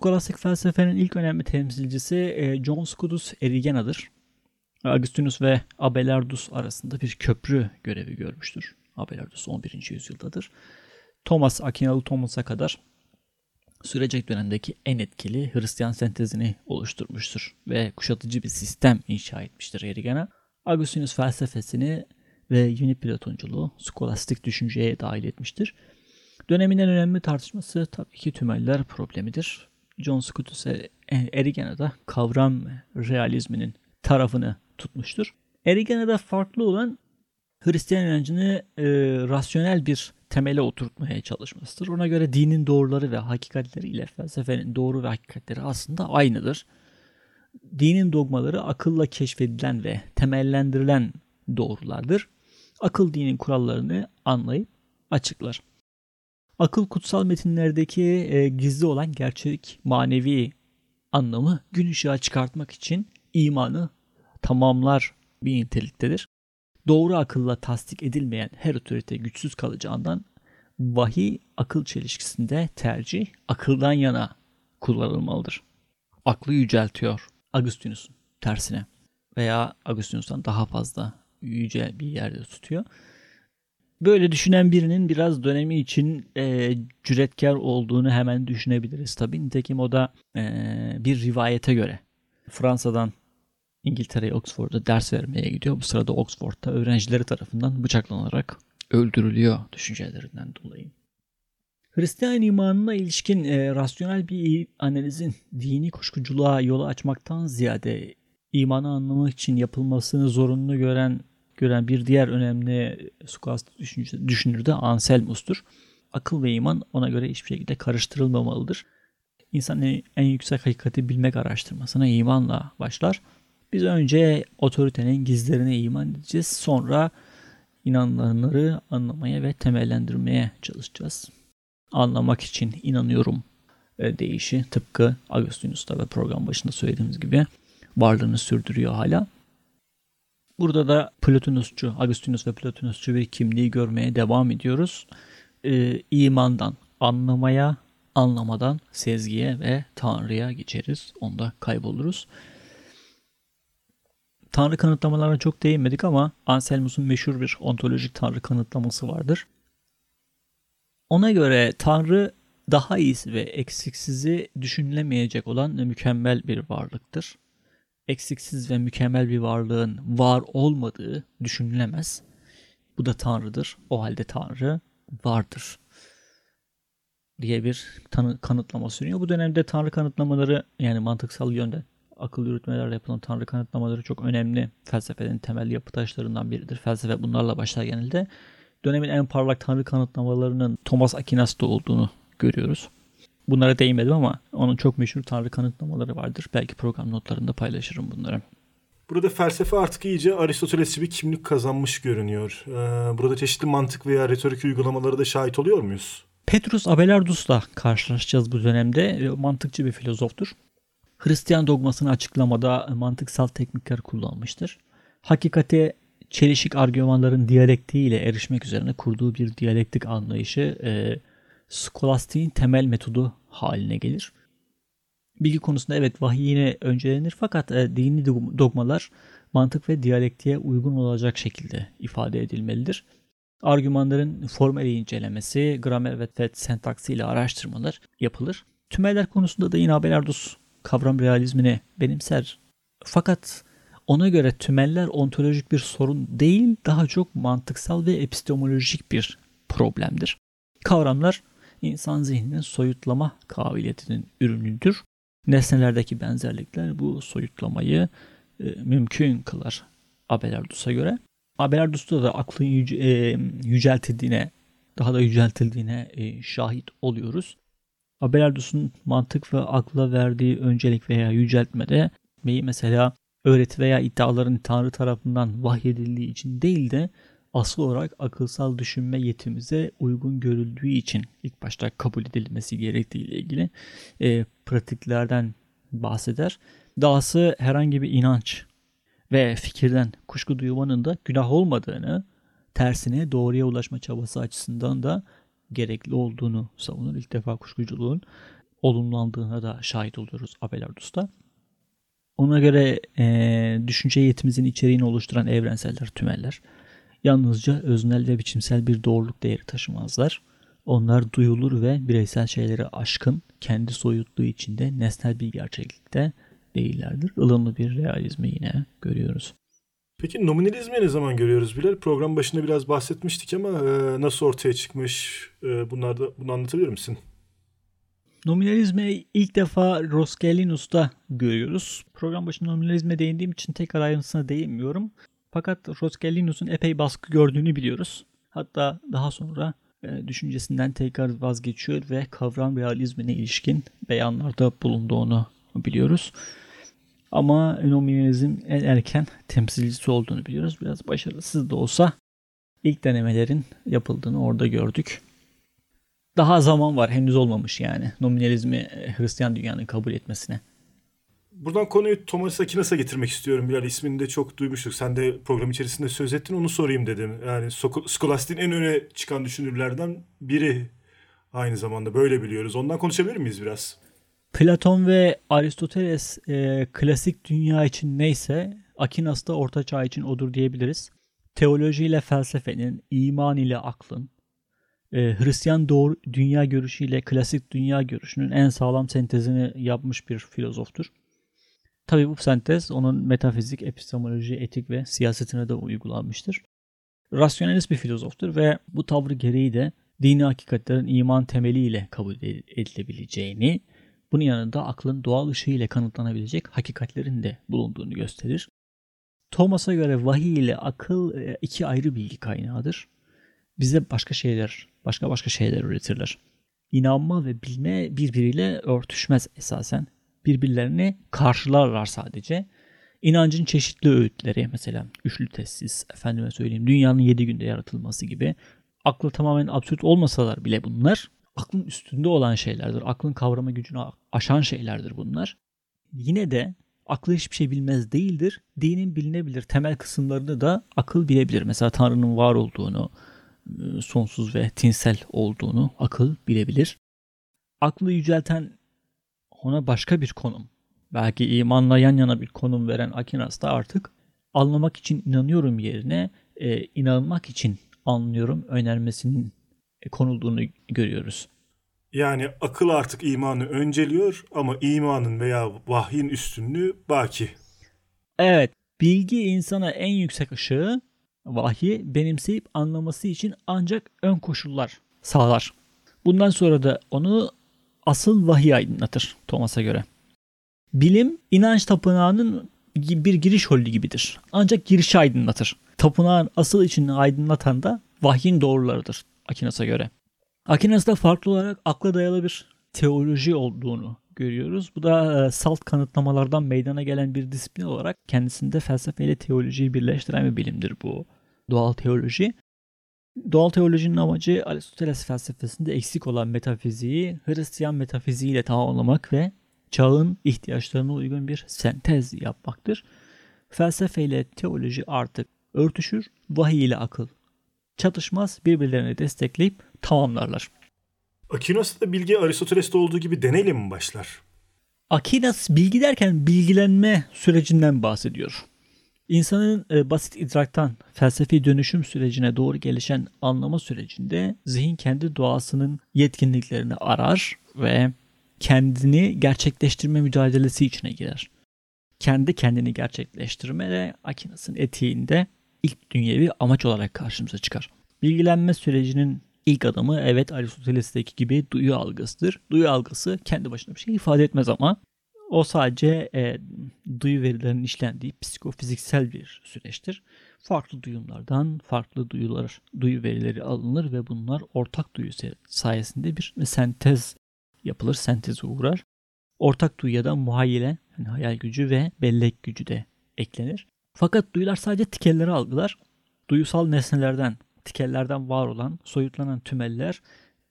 Skolastik felsefenin ilk önemli temsilcisi e, John Scotus Erigena'dır. Augustinus ve Abelardus arasında bir köprü görevi görmüştür. Abelardus 11. yüzyıldadır. Thomas Akinalı Thomas'a kadar sürecek dönemdeki en etkili Hristiyan sentezini oluşturmuştur ve kuşatıcı bir sistem inşa etmiştir Erigena. Augustinus felsefesini ve yeni platonculuğu skolastik düşünceye dahil etmiştir. Dönemin en önemli tartışması tabii ki tümeller problemidir. John Scotus Erigena'da kavram realizminin tarafını tutmuştur. Erigena'da farklı olan Hristiyan inancını e, rasyonel bir temele oturtmaya çalışmasıdır. Ona göre dinin doğruları ve hakikatleri ile felsefenin doğru ve hakikatleri aslında aynıdır. Dinin dogmaları akılla keşfedilen ve temellendirilen doğrulardır. Akıl dinin kurallarını anlayıp açıklar. Akıl kutsal metinlerdeki e, gizli olan gerçek manevi anlamı gün ışığa çıkartmak için imanı tamamlar bir niteliktedir. Doğru akılla tasdik edilmeyen her otorite güçsüz kalacağından vahiy akıl çelişkisinde tercih akıldan yana kullanılmalıdır. Aklı yüceltiyor Agustinus'un tersine veya Agustinus'tan daha fazla yüce bir yerde tutuyor. Böyle düşünen birinin biraz dönemi için e, cüretkar olduğunu hemen düşünebiliriz tabii. Nitekim o da e, bir rivayete göre Fransa'dan İngiltere'ye Oxford'a ders vermeye gidiyor. Bu sırada Oxford'da öğrencileri tarafından bıçaklanarak öldürülüyor düşüncelerinden dolayı. Hristiyan imanına ilişkin e, rasyonel bir analizin dini kuşkuculuğa yolu açmaktan ziyade imanı anlamak için yapılmasını zorunlu gören gören bir diğer önemli skolastik düşünür de Anselmus'tur. Akıl ve iman ona göre hiçbir şekilde karıştırılmamalıdır. İnsan en, yüksek hakikati bilmek araştırmasına imanla başlar. Biz önce otoritenin gizlerine iman edeceğiz. Sonra inananları anlamaya ve temellendirmeye çalışacağız. Anlamak için inanıyorum e, deyişi tıpkı Agustinus'ta ve program başında söylediğimiz gibi varlığını sürdürüyor hala. Burada da Plotinusçu, Agustinus ve Plotinusçu bir kimliği görmeye devam ediyoruz. Ee, imandan anlamaya, anlamadan sezgiye ve Tanrı'ya geçeriz. Onda kayboluruz. Tanrı kanıtlamalarına çok değinmedik ama Anselmus'un meşhur bir ontolojik Tanrı kanıtlaması vardır. Ona göre Tanrı daha iyisi ve eksiksizi düşünülemeyecek olan mükemmel bir varlıktır. Eksiksiz ve mükemmel bir varlığın var olmadığı düşünülemez. Bu da Tanrı'dır. O halde Tanrı vardır diye bir tanı, kanıtlama sürüyor. Bu dönemde Tanrı kanıtlamaları yani mantıksal yönde akıl yürütmelerle yapılan Tanrı kanıtlamaları çok önemli felsefenin temel yapı taşlarından biridir. Felsefe bunlarla başlar genelde. Dönemin en parlak Tanrı kanıtlamalarının Thomas Aquinas'ta olduğunu görüyoruz. Bunlara değinmedim ama onun çok meşhur Tanrı kanıtlamaları vardır. Belki program notlarında paylaşırım bunları. Burada felsefe artık iyice Aristotelesçi bir kimlik kazanmış görünüyor. Ee, burada çeşitli mantık veya retorik uygulamaları da şahit oluyor muyuz? Petrus Abelardus'la karşılaşacağız bu dönemde. Mantıkçı bir filozoftur. Hristiyan dogmasını açıklamada mantıksal teknikler kullanmıştır. Hakikate çelişik argümanların diyalektiğiyle erişmek üzerine kurduğu bir diyalektik anlayışı e, skolastiğin temel metodu haline gelir. Bilgi konusunda evet vahiy yine öncelenir fakat e, dini dogmalar mantık ve diyalektiğe uygun olacak şekilde ifade edilmelidir. Argümanların formel incelemesi, gramer ve, ve sentaksi ile araştırmalar yapılır. Tümeller konusunda da yine Abelardus kavram realizmini benimser. Fakat ona göre tümeller ontolojik bir sorun değil, daha çok mantıksal ve epistemolojik bir problemdir. Kavramlar insan zihninin soyutlama kabiliyetinin ürünüdür. Nesnelerdeki benzerlikler bu soyutlamayı e, mümkün kılar Abelardus'a göre. Abelardus'ta da aklın yüce, e, yüceltildiğine, daha da yüceltildiğine e, şahit oluyoruz. Abelardus'un mantık ve akla verdiği öncelik veya yüceltmede mesela öğreti veya iddiaların Tanrı tarafından vahyedildiği için değil de asıl olarak akılsal düşünme yetimize uygun görüldüğü için ilk başta kabul edilmesi gerektiği ile ilgili e, pratiklerden bahseder. Dahası herhangi bir inanç ve fikirden kuşku duymanın da günah olmadığını, tersine doğruya ulaşma çabası açısından da gerekli olduğunu savunur. İlk defa kuşkuculuğun olumlandığına da şahit oluyoruz Abelardus'ta. Ona göre e, düşünce yetimizin içeriğini oluşturan evrenseller, tümeller yalnızca öznel ve biçimsel bir doğruluk değeri taşımazlar. Onlar duyulur ve bireysel şeyleri aşkın, kendi soyutluğu içinde nesnel bir gerçeklikte değillerdir. Ilımlı bir realizmi yine görüyoruz. Peki nominalizmi ne zaman görüyoruz Bilal? Program başında biraz bahsetmiştik ama e, nasıl ortaya çıkmış? E, bunlar da bunu anlatabilir misin? Nominalizmi ilk defa Roscellinus'ta görüyoruz. Program başında nominalizme değindiğim için tekrar ayrıntısına değinmiyorum. Fakat Roscellinus'un epey baskı gördüğünü biliyoruz. Hatta daha sonra e, düşüncesinden tekrar vazgeçiyor ve kavram realizmine ilişkin beyanlarda bulunduğunu biliyoruz. Ama nominalizm en erken temsilcisi olduğunu biliyoruz. Biraz başarısız da olsa ilk denemelerin yapıldığını orada gördük. Daha zaman var henüz olmamış yani nominalizmi e, Hristiyan dünyanın kabul etmesine. Buradan konuyu Thomas Aquinas'a getirmek istiyorum. Bilal ismini de çok duymuştuk. Sen de program içerisinde söz ettin onu sorayım dedim. Yani Skolastik'in en öne çıkan düşünürlerden biri aynı zamanda böyle biliyoruz. Ondan konuşabilir miyiz biraz? Platon ve Aristoteles e, klasik dünya için neyse Aquinas da orta çağ için odur diyebiliriz. Teoloji ile felsefenin, iman ile aklın, e, Hristiyan doğru dünya görüşüyle klasik dünya görüşünün en sağlam sentezini yapmış bir filozoftur. Tabii bu sentez onun metafizik, epistemoloji, etik ve siyasetine de uygulanmıştır. Rasyonelist bir filozoftur ve bu tavrı gereği de dini hakikatlerin iman temeliyle kabul edilebileceğini, bunun yanında aklın doğal ışığı ile kanıtlanabilecek hakikatlerin de bulunduğunu gösterir. Thomas'a göre vahiy ile akıl e, iki ayrı bilgi kaynağıdır. Bize başka şeyler, başka başka şeyler üretirler. İnanma ve bilme birbiriyle örtüşmez esasen. Birbirlerini karşılarlar sadece. İnancın çeşitli öğütleri mesela üçlü tesis, efendime söyleyeyim dünyanın yedi günde yaratılması gibi aklı tamamen absürt olmasalar bile bunlar aklın üstünde olan şeylerdir. Aklın kavrama gücünü aşan şeylerdir bunlar. Yine de aklı hiçbir şey bilmez değildir. Dinin bilinebilir temel kısımlarını da akıl bilebilir. Mesela Tanrı'nın var olduğunu, e, sonsuz ve tinsel olduğunu akıl bilebilir. aklı yücelten ona başka bir konum, belki imanla yan yana bir konum veren Akinas da artık anlamak için inanıyorum yerine e, inanmak için anlıyorum önermesinin konulduğunu görüyoruz. Yani akıl artık imanı önceliyor ama imanın veya vahyin üstünlüğü baki. Evet, bilgi insana en yüksek ışığı vahyi benimseyip anlaması için ancak ön koşullar sağlar. Bundan sonra da onu asıl vahiy aydınlatır Thomas'a göre. Bilim inanç tapınağının bir giriş holü gibidir. Ancak girişi aydınlatır. Tapınağın asıl içini aydınlatan da vahyin doğrularıdır Akinas'a göre. Akinas'ta farklı olarak akla dayalı bir teoloji olduğunu görüyoruz. Bu da e, salt kanıtlamalardan meydana gelen bir disiplin olarak kendisinde felsefe ile teolojiyi birleştiren bir bilimdir bu doğal teoloji. Doğal teolojinin amacı Aristoteles felsefesinde eksik olan metafiziği Hristiyan metafiziğiyle tamamlamak ve çağın ihtiyaçlarına uygun bir sentez yapmaktır. Felsefe ile teoloji artık örtüşür, vahiy ile akıl çatışmaz, birbirlerini destekleyip tamamlarlar. Akinas'ta bilgi Aristoteles'te olduğu gibi deneyle mi başlar? Akinas bilgi derken bilgilenme sürecinden bahsediyor. İnsanın e, basit idraktan felsefi dönüşüm sürecine doğru gelişen anlama sürecinde zihin kendi doğasının yetkinliklerini arar ve kendini gerçekleştirme mücadelesi içine girer. Kendi kendini gerçekleştirme de Akinas'ın etiğinde ilk dünyevi amaç olarak karşımıza çıkar. Bilgilenme sürecinin ilk adımı evet Aristoteles'teki gibi duyu algısıdır. Duyu algısı kendi başına bir şey ifade etmez ama o sadece e, duyu verilerinin işlendiği psikofiziksel bir süreçtir. Farklı duyumlardan farklı duyular, duyu verileri alınır ve bunlar ortak duyu sayesinde bir sentez yapılır, senteze uğrar. Ortak duyuya da muhayyile, yani hayal gücü ve bellek gücü de eklenir. Fakat duyular sadece tikelleri algılar. Duyusal nesnelerden, tikellerden var olan, soyutlanan tümeller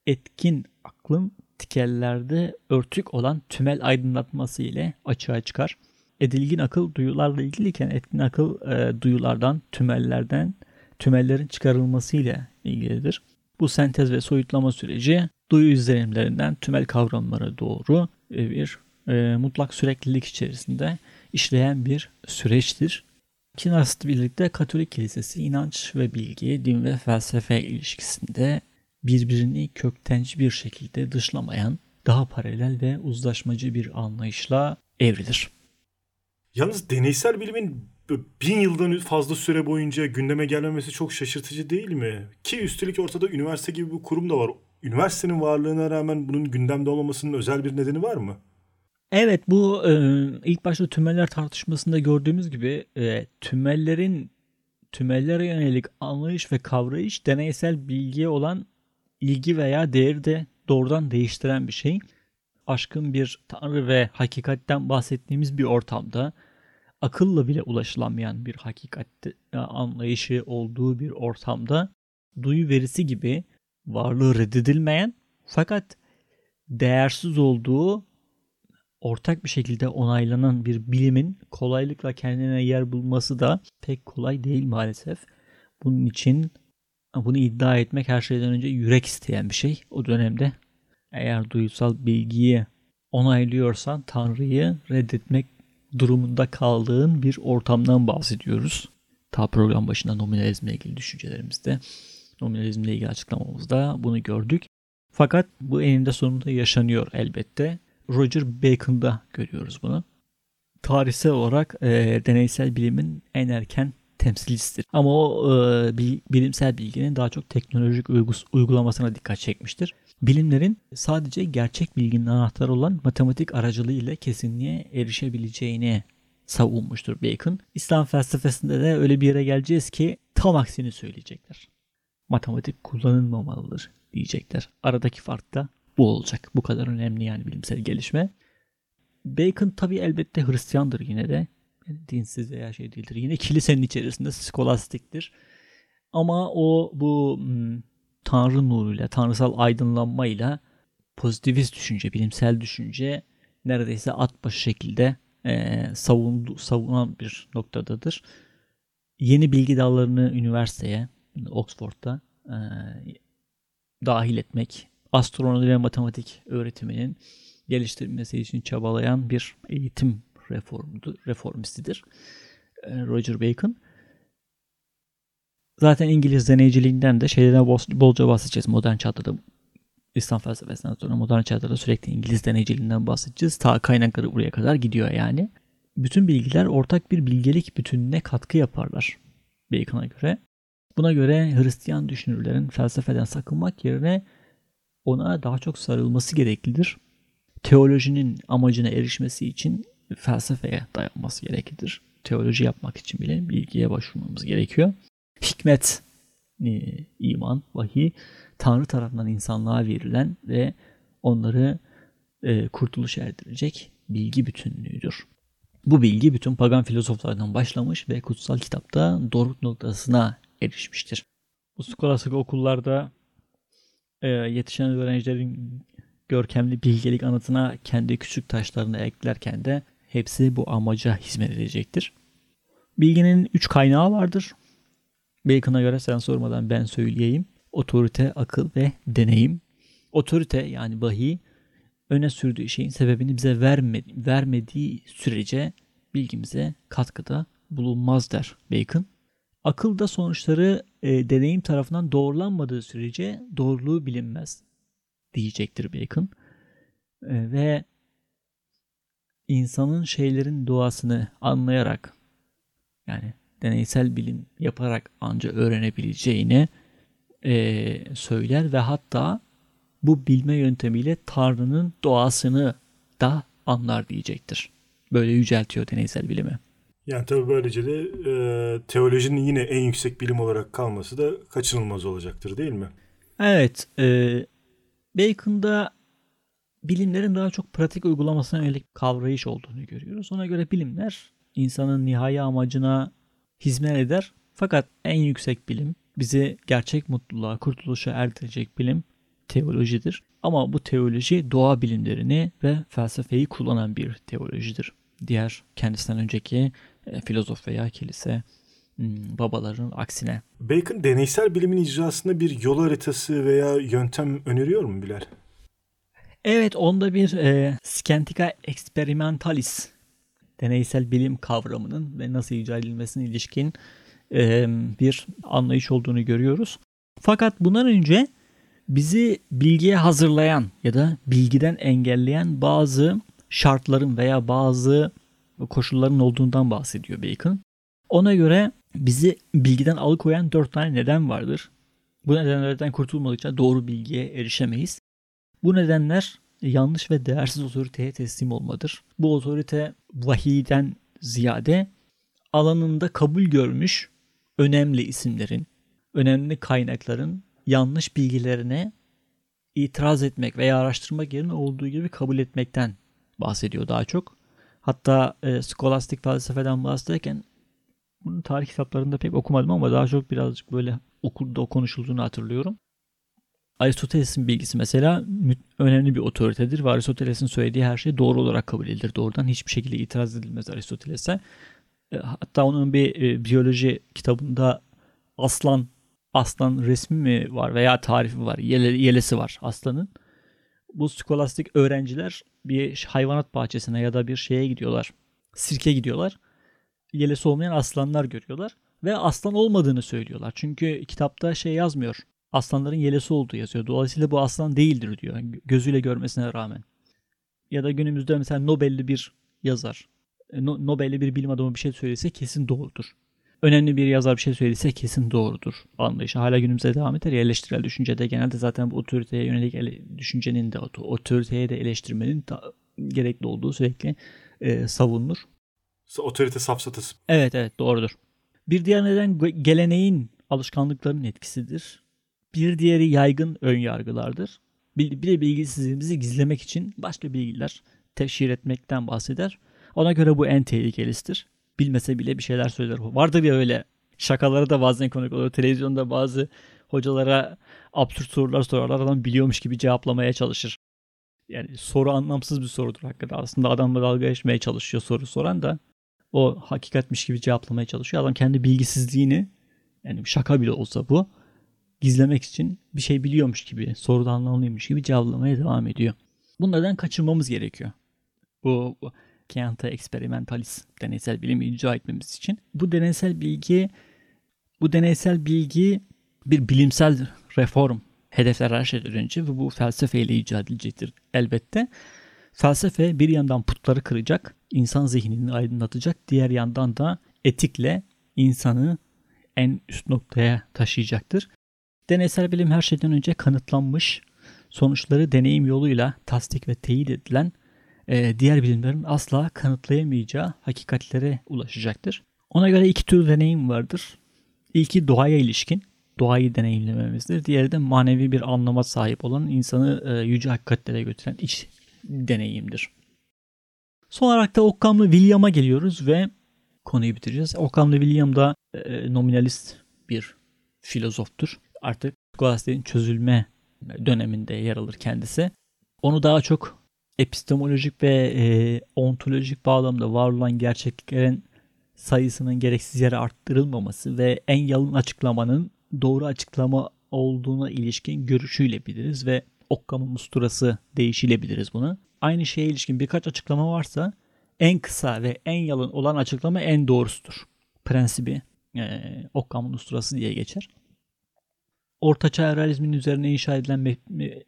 etkin aklın tikellerde örtük olan tümel aydınlatması ile açığa çıkar. Edilgin akıl duyularla ilgiliyken etkin akıl e, duyulardan, tümellerden, tümellerin çıkarılması ile ilgilidir. Bu sentez ve soyutlama süreci duyu izlenimlerinden tümel kavramlara doğru bir e, mutlak süreklilik içerisinde işleyen bir süreçtir. Kinas'la birlikte Katolik Kilisesi inanç ve bilgi, din ve felsefe ilişkisinde birbirini köktenci bir şekilde dışlamayan, daha paralel ve uzlaşmacı bir anlayışla evrilir. Yalnız deneysel bilimin bin yıldan fazla süre boyunca gündeme gelmemesi çok şaşırtıcı değil mi? Ki üstelik ortada üniversite gibi bir kurum da var. Üniversitenin varlığına rağmen bunun gündemde olmamasının özel bir nedeni var mı? Evet bu e, ilk başta tümeller tartışmasında gördüğümüz gibi e, tümellerin tümellere yönelik anlayış ve kavrayış deneysel bilgiye olan ilgi veya değeri de doğrudan değiştiren bir şey. Aşkın bir tanrı ve hakikatten bahsettiğimiz bir ortamda akılla bile ulaşılamayan bir hakikat e, anlayışı olduğu bir ortamda duyu verisi gibi varlığı reddedilmeyen fakat değersiz olduğu ortak bir şekilde onaylanan bir bilimin kolaylıkla kendine yer bulması da pek kolay değil maalesef. Bunun için bunu iddia etmek her şeyden önce yürek isteyen bir şey. O dönemde eğer duysal bilgiyi onaylıyorsan Tanrı'yı reddetmek durumunda kaldığın bir ortamdan bahsediyoruz. Ta program başında nominalizmle ilgili düşüncelerimizde, nominalizmle ilgili açıklamamızda bunu gördük. Fakat bu eninde sonunda yaşanıyor elbette. Roger Bacon'da görüyoruz bunu. Tarihsel olarak e, deneysel bilimin en erken temsilcisidir. Ama o e, bilimsel bilginin daha çok teknolojik uygulamasına dikkat çekmiştir. Bilimlerin sadece gerçek bilginin anahtarı olan matematik aracılığı ile kesinliğe erişebileceğini savunmuştur Bacon. İslam felsefesinde de öyle bir yere geleceğiz ki tam aksini söyleyecekler. Matematik kullanılmamalıdır diyecekler. Aradaki fark da bu olacak. Bu kadar önemli yani bilimsel gelişme. Bacon tabi elbette Hristiyandır yine de. Dinsiz veya şey değildir. Yine kilisenin içerisinde skolastiktir. Ama o bu hmm, tanrı nuruyla, tanrısal aydınlanmayla pozitivist düşünce, bilimsel düşünce neredeyse at başı şekilde e, savundu, savunan bir noktadadır. Yeni bilgi dallarını üniversiteye, Oxford'da e, dahil etmek, astronomi ve matematik öğretiminin geliştirilmesi için çabalayan bir eğitim reformdu, reformistidir. E, Roger Bacon. Zaten İngiliz deneyiciliğinden de şeylerden bolca bahsedeceğiz. Modern çağda da İslam felsefesinden sonra modern çağda da sürekli İngiliz deneyiciliğinden bahsedeceğiz. Ta kaynakları buraya kadar gidiyor yani. Bütün bilgiler ortak bir bilgelik bütününe katkı yaparlar Bacon'a göre. Buna göre Hristiyan düşünürlerin felsefeden sakınmak yerine ona daha çok sarılması gereklidir. Teolojinin amacına erişmesi için felsefeye dayanması gereklidir. Teoloji yapmak için bile bilgiye başvurmamız gerekiyor. Hikmet, e, iman, vahiy Tanrı tarafından insanlığa verilen ve onları e, kurtuluş erdirecek bilgi bütünlüğüdür. Bu bilgi bütün pagan filozoflardan başlamış ve kutsal kitapta doruk noktasına erişmiştir. Bu skolastik okullarda e, yetişen öğrencilerin görkemli bilgelik anıtına kendi küçük taşlarını eklerken de hepsi bu amaca hizmet edecektir. Bilginin üç kaynağı vardır. Bacon'a göre sen sormadan ben söyleyeyim. Otorite, akıl ve deneyim. Otorite yani vahiy öne sürdüğü şeyin sebebini bize vermedi, vermediği sürece bilgimize katkıda bulunmaz der Bacon. Akılda sonuçları e, deneyim tarafından doğrulanmadığı sürece doğruluğu bilinmez diyecektir Bacon. E, ve insanın şeylerin doğasını anlayarak yani deneysel bilim yaparak anca öğrenebileceğini e, söyler ve hatta bu bilme yöntemiyle Tanrı'nın doğasını da anlar diyecektir. Böyle yüceltiyor deneysel bilimi. Yani tabii böylece de e, teolojinin yine en yüksek bilim olarak kalması da kaçınılmaz olacaktır değil mi? Evet. E, Bacon'da bilimlerin daha çok pratik uygulamasına yönelik kavrayış olduğunu görüyoruz. Ona göre bilimler insanın nihai amacına hizmet eder. Fakat en yüksek bilim bizi gerçek mutluluğa, kurtuluşa erdirecek bilim teolojidir. Ama bu teoloji doğa bilimlerini ve felsefeyi kullanan bir teolojidir. Diğer kendisinden önceki e, filozof veya kilise hmm, babaların aksine. Bacon deneysel bilimin icrasında bir yol haritası veya yöntem öneriyor mu Bilal? Evet onda bir e, Scientica Experimentalis deneysel bilim kavramının ve nasıl icra edilmesine ilişkin e, bir anlayış olduğunu görüyoruz. Fakat bundan önce bizi bilgiye hazırlayan ya da bilgiden engelleyen bazı şartların veya bazı koşulların olduğundan bahsediyor Bacon. Ona göre bizi bilgiden alıkoyan dört tane neden vardır. Bu nedenlerden kurtulmadıkça doğru bilgiye erişemeyiz. Bu nedenler yanlış ve değersiz otoriteye teslim olmadır. Bu otorite vahiyden ziyade alanında kabul görmüş önemli isimlerin, önemli kaynakların yanlış bilgilerine itiraz etmek veya araştırmak yerine olduğu gibi kabul etmekten bahsediyor daha çok. Hatta e, skolastik felsefeden bahsederken bunu tarih kitaplarında pek okumadım ama daha çok birazcık böyle okulda konuşulduğunu hatırlıyorum. Aristoteles'in bilgisi mesela önemli bir otoritedir ve Aristoteles'in söylediği her şey doğru olarak kabul edilir. Doğrudan hiçbir şekilde itiraz edilmez Aristoteles'e. E, hatta onun bir e, biyoloji kitabında aslan aslan resmi mi var veya tarifi var, yele, yelesi var aslanın. Bu skolastik öğrenciler bir hayvanat bahçesine ya da bir şeye gidiyorlar. Sirke gidiyorlar. Yelesi olmayan aslanlar görüyorlar ve aslan olmadığını söylüyorlar. Çünkü kitapta şey yazmıyor. Aslanların yelesi olduğu yazıyor. Dolayısıyla bu aslan değildir diyor. Gözüyle görmesine rağmen. Ya da günümüzde mesela Nobel'li bir yazar. E, Nobel'li bir bilim adamı bir şey söylese kesin doğrudur. Önemli bir yazar bir şey söylese kesin doğrudur anlayışı. Hala günümüzde devam eder ya eleştirel düşüncede genelde zaten bu otoriteye yönelik ele, düşüncenin de otoriteye de eleştirmenin da, gerekli olduğu sürekli e, savunulur. Otorite safsatası. Evet evet doğrudur. Bir diğer neden geleneğin alışkanlıkların etkisidir. Bir diğeri yaygın ön yargılardır. Bir de bilgisizliğimizi gizlemek için başka bilgiler teşhir etmekten bahseder. Ona göre bu en tehlikelisidir. Bilmese bile bir şeyler söyler. Vardır ya öyle şakaları da bazen konuk olur. Televizyonda bazı hocalara absürt sorular sorarlar. Adam biliyormuş gibi cevaplamaya çalışır. Yani soru anlamsız bir sorudur hakikaten. Aslında adamla dalga geçmeye çalışıyor soru soran da o hakikatmiş gibi cevaplamaya çalışıyor. Adam kendi bilgisizliğini yani şaka bile olsa bu gizlemek için bir şey biliyormuş gibi, soruda anlamlıymış gibi cevaplamaya devam ediyor. Bunlardan kaçınmamız gerekiyor. Bu, bu Keanta Experimentalis deneysel bilimi icra etmemiz için. Bu deneysel bilgi bu deneysel bilgi bir bilimsel reform hedefler her şeyden önce ve bu felsefeyle icat edilecektir elbette. Felsefe bir yandan putları kıracak, insan zihnini aydınlatacak, diğer yandan da etikle insanı en üst noktaya taşıyacaktır. Deneysel bilim her şeyden önce kanıtlanmış, sonuçları deneyim yoluyla tasdik ve teyit edilen e, diğer bilimlerin asla kanıtlayamayacağı hakikatlere ulaşacaktır. Ona göre iki tür deneyim vardır. İlki doğaya ilişkin, doğayı deneyimlememizdir. Diğeri de manevi bir anlama sahip olan insanı e, yüce hakikatlere götüren iç deneyimdir. Son olarak da Occam'lı William'a geliyoruz ve konuyu bitireceğiz. Occam'lı William da e, nominalist bir filozoftur. Artık Scholastic'in çözülme döneminde yer alır kendisi. Onu daha çok epistemolojik ve e, ontolojik bağlamda var olan gerçekliklerin sayısının gereksiz yere arttırılmaması ve en yalın açıklamanın doğru açıklama olduğuna ilişkin görüşüyle biliriz ve Occam'ın musturası deyişiyle biliriz bunu. Aynı şeye ilişkin birkaç açıklama varsa en kısa ve en yalın olan açıklama en doğrusudur. Prensibi e, Occam'ın usturası diye geçer. Ortaçağ realizmin üzerine inşa edilen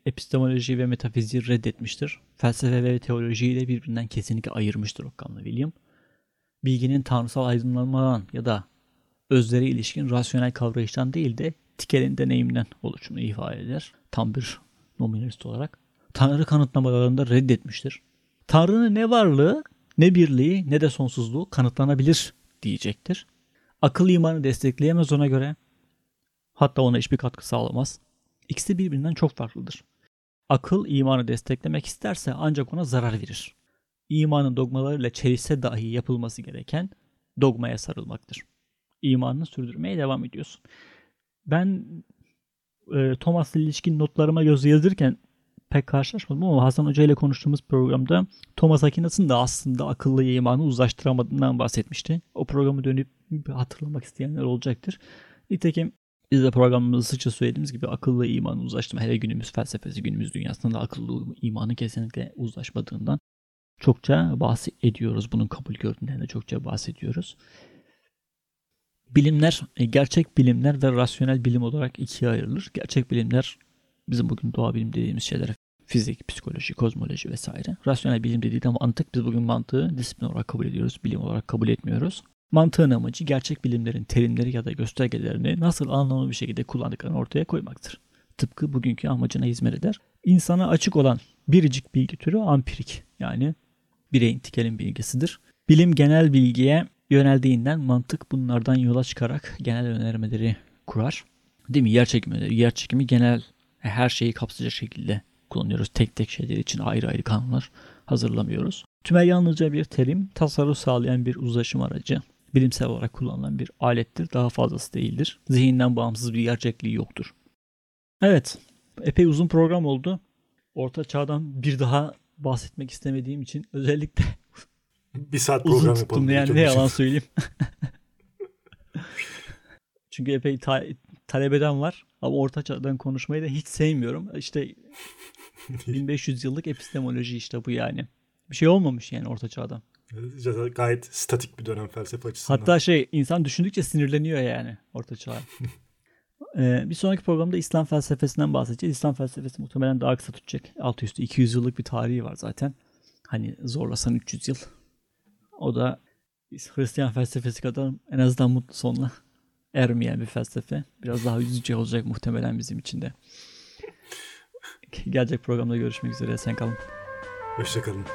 epistemoloji ve metafiziği reddetmiştir. Felsefe ve teolojiyi de birbirinden kesinlikle ayırmıştır Occam'la William. Bilginin tanrısal aydınlanmadan ya da özlere ilişkin rasyonel kavrayıştan değil de Tikel'in deneyimden oluşumunu ifade eder. Tam bir nominalist olarak. Tanrı kanıtlamalarında reddetmiştir. Tanrı'nın ne varlığı, ne birliği, ne de sonsuzluğu kanıtlanabilir diyecektir. Akıl imanı destekleyemez ona göre. Hatta ona hiçbir katkı sağlamaz. İkisi birbirinden çok farklıdır. Akıl imanı desteklemek isterse ancak ona zarar verir. İmanın dogmalarıyla çelişse dahi yapılması gereken dogmaya sarılmaktır. İmanını sürdürmeye devam ediyorsun. Ben e, Thomas'la ilişkin notlarıma göz yazırken pek karşılaşmadım ama Hasan Hoca ile konuştuğumuz programda Thomas Aquinas'ın da aslında akıllı imanı uzlaştıramadığından bahsetmişti. O programı dönüp hatırlamak isteyenler olacaktır. Nitekim biz de programımızda sıkça söylediğimiz gibi akıllı imanı uzlaştırma hele günümüz felsefesi, günümüz dünyasında akıllı imanı kesinlikle uzlaşmadığından çokça bahsediyoruz. Bunun kabul gördüğünden de çokça bahsediyoruz. Bilimler, e, gerçek bilimler ve rasyonel bilim olarak ikiye ayrılır. Gerçek bilimler bizim bugün doğa bilim dediğimiz şeyler fizik, psikoloji, kozmoloji vesaire. Rasyonel bilim dediği de mantık. Biz bugün mantığı disiplin olarak kabul ediyoruz, bilim olarak kabul etmiyoruz. Mantığın amacı gerçek bilimlerin terimleri ya da göstergelerini nasıl anlamlı bir şekilde kullandıklarını ortaya koymaktır. Tıpkı bugünkü amacına hizmet eder. İnsana açık olan biricik bilgi türü ampirik yani bireyin tikelin bilgisidir. Bilim genel bilgiye yöneldiğinden mantık bunlardan yola çıkarak genel önermeleri kurar. Değil mi? Yer çekimi, yer çekimi genel her şeyi kapsayacak şekilde kullanıyoruz. Tek tek şeyler için ayrı ayrı kanunlar hazırlamıyoruz. Tümel yalnızca bir terim, tasarruf sağlayan bir uzlaşım aracı. Bilimsel olarak kullanılan bir alettir. Daha fazlası değildir. Zihinden bağımsız bir gerçekliği yoktur. Evet, epey uzun program oldu. Orta çağdan bir daha bahsetmek istemediğim için özellikle [laughs] bir saat program uzun tuttum yani ne yalan söyleyeyim. [laughs] Çünkü epey ta- talep eden var. Ama orta çağdan konuşmayı da hiç sevmiyorum. İşte [laughs] 1500 yıllık epistemoloji işte bu yani. Bir şey olmamış yani orta çağda. Gayet statik bir dönem felsefe açısından. Hatta şey insan düşündükçe sinirleniyor yani orta çağ. [laughs] ee, bir sonraki programda İslam felsefesinden bahsedeceğiz. İslam felsefesi muhtemelen daha kısa tutacak. Altı üstü 200 yıllık bir tarihi var zaten. Hani zorlasan 300 yıl. O da Hristiyan felsefesi kadar en azından mutlu sonla [laughs] ermeyen bir felsefe. Biraz daha üzücü olacak muhtemelen bizim için de. [laughs] Gelecek programda görüşmek üzere. Sen kalın. Hoşçakalın.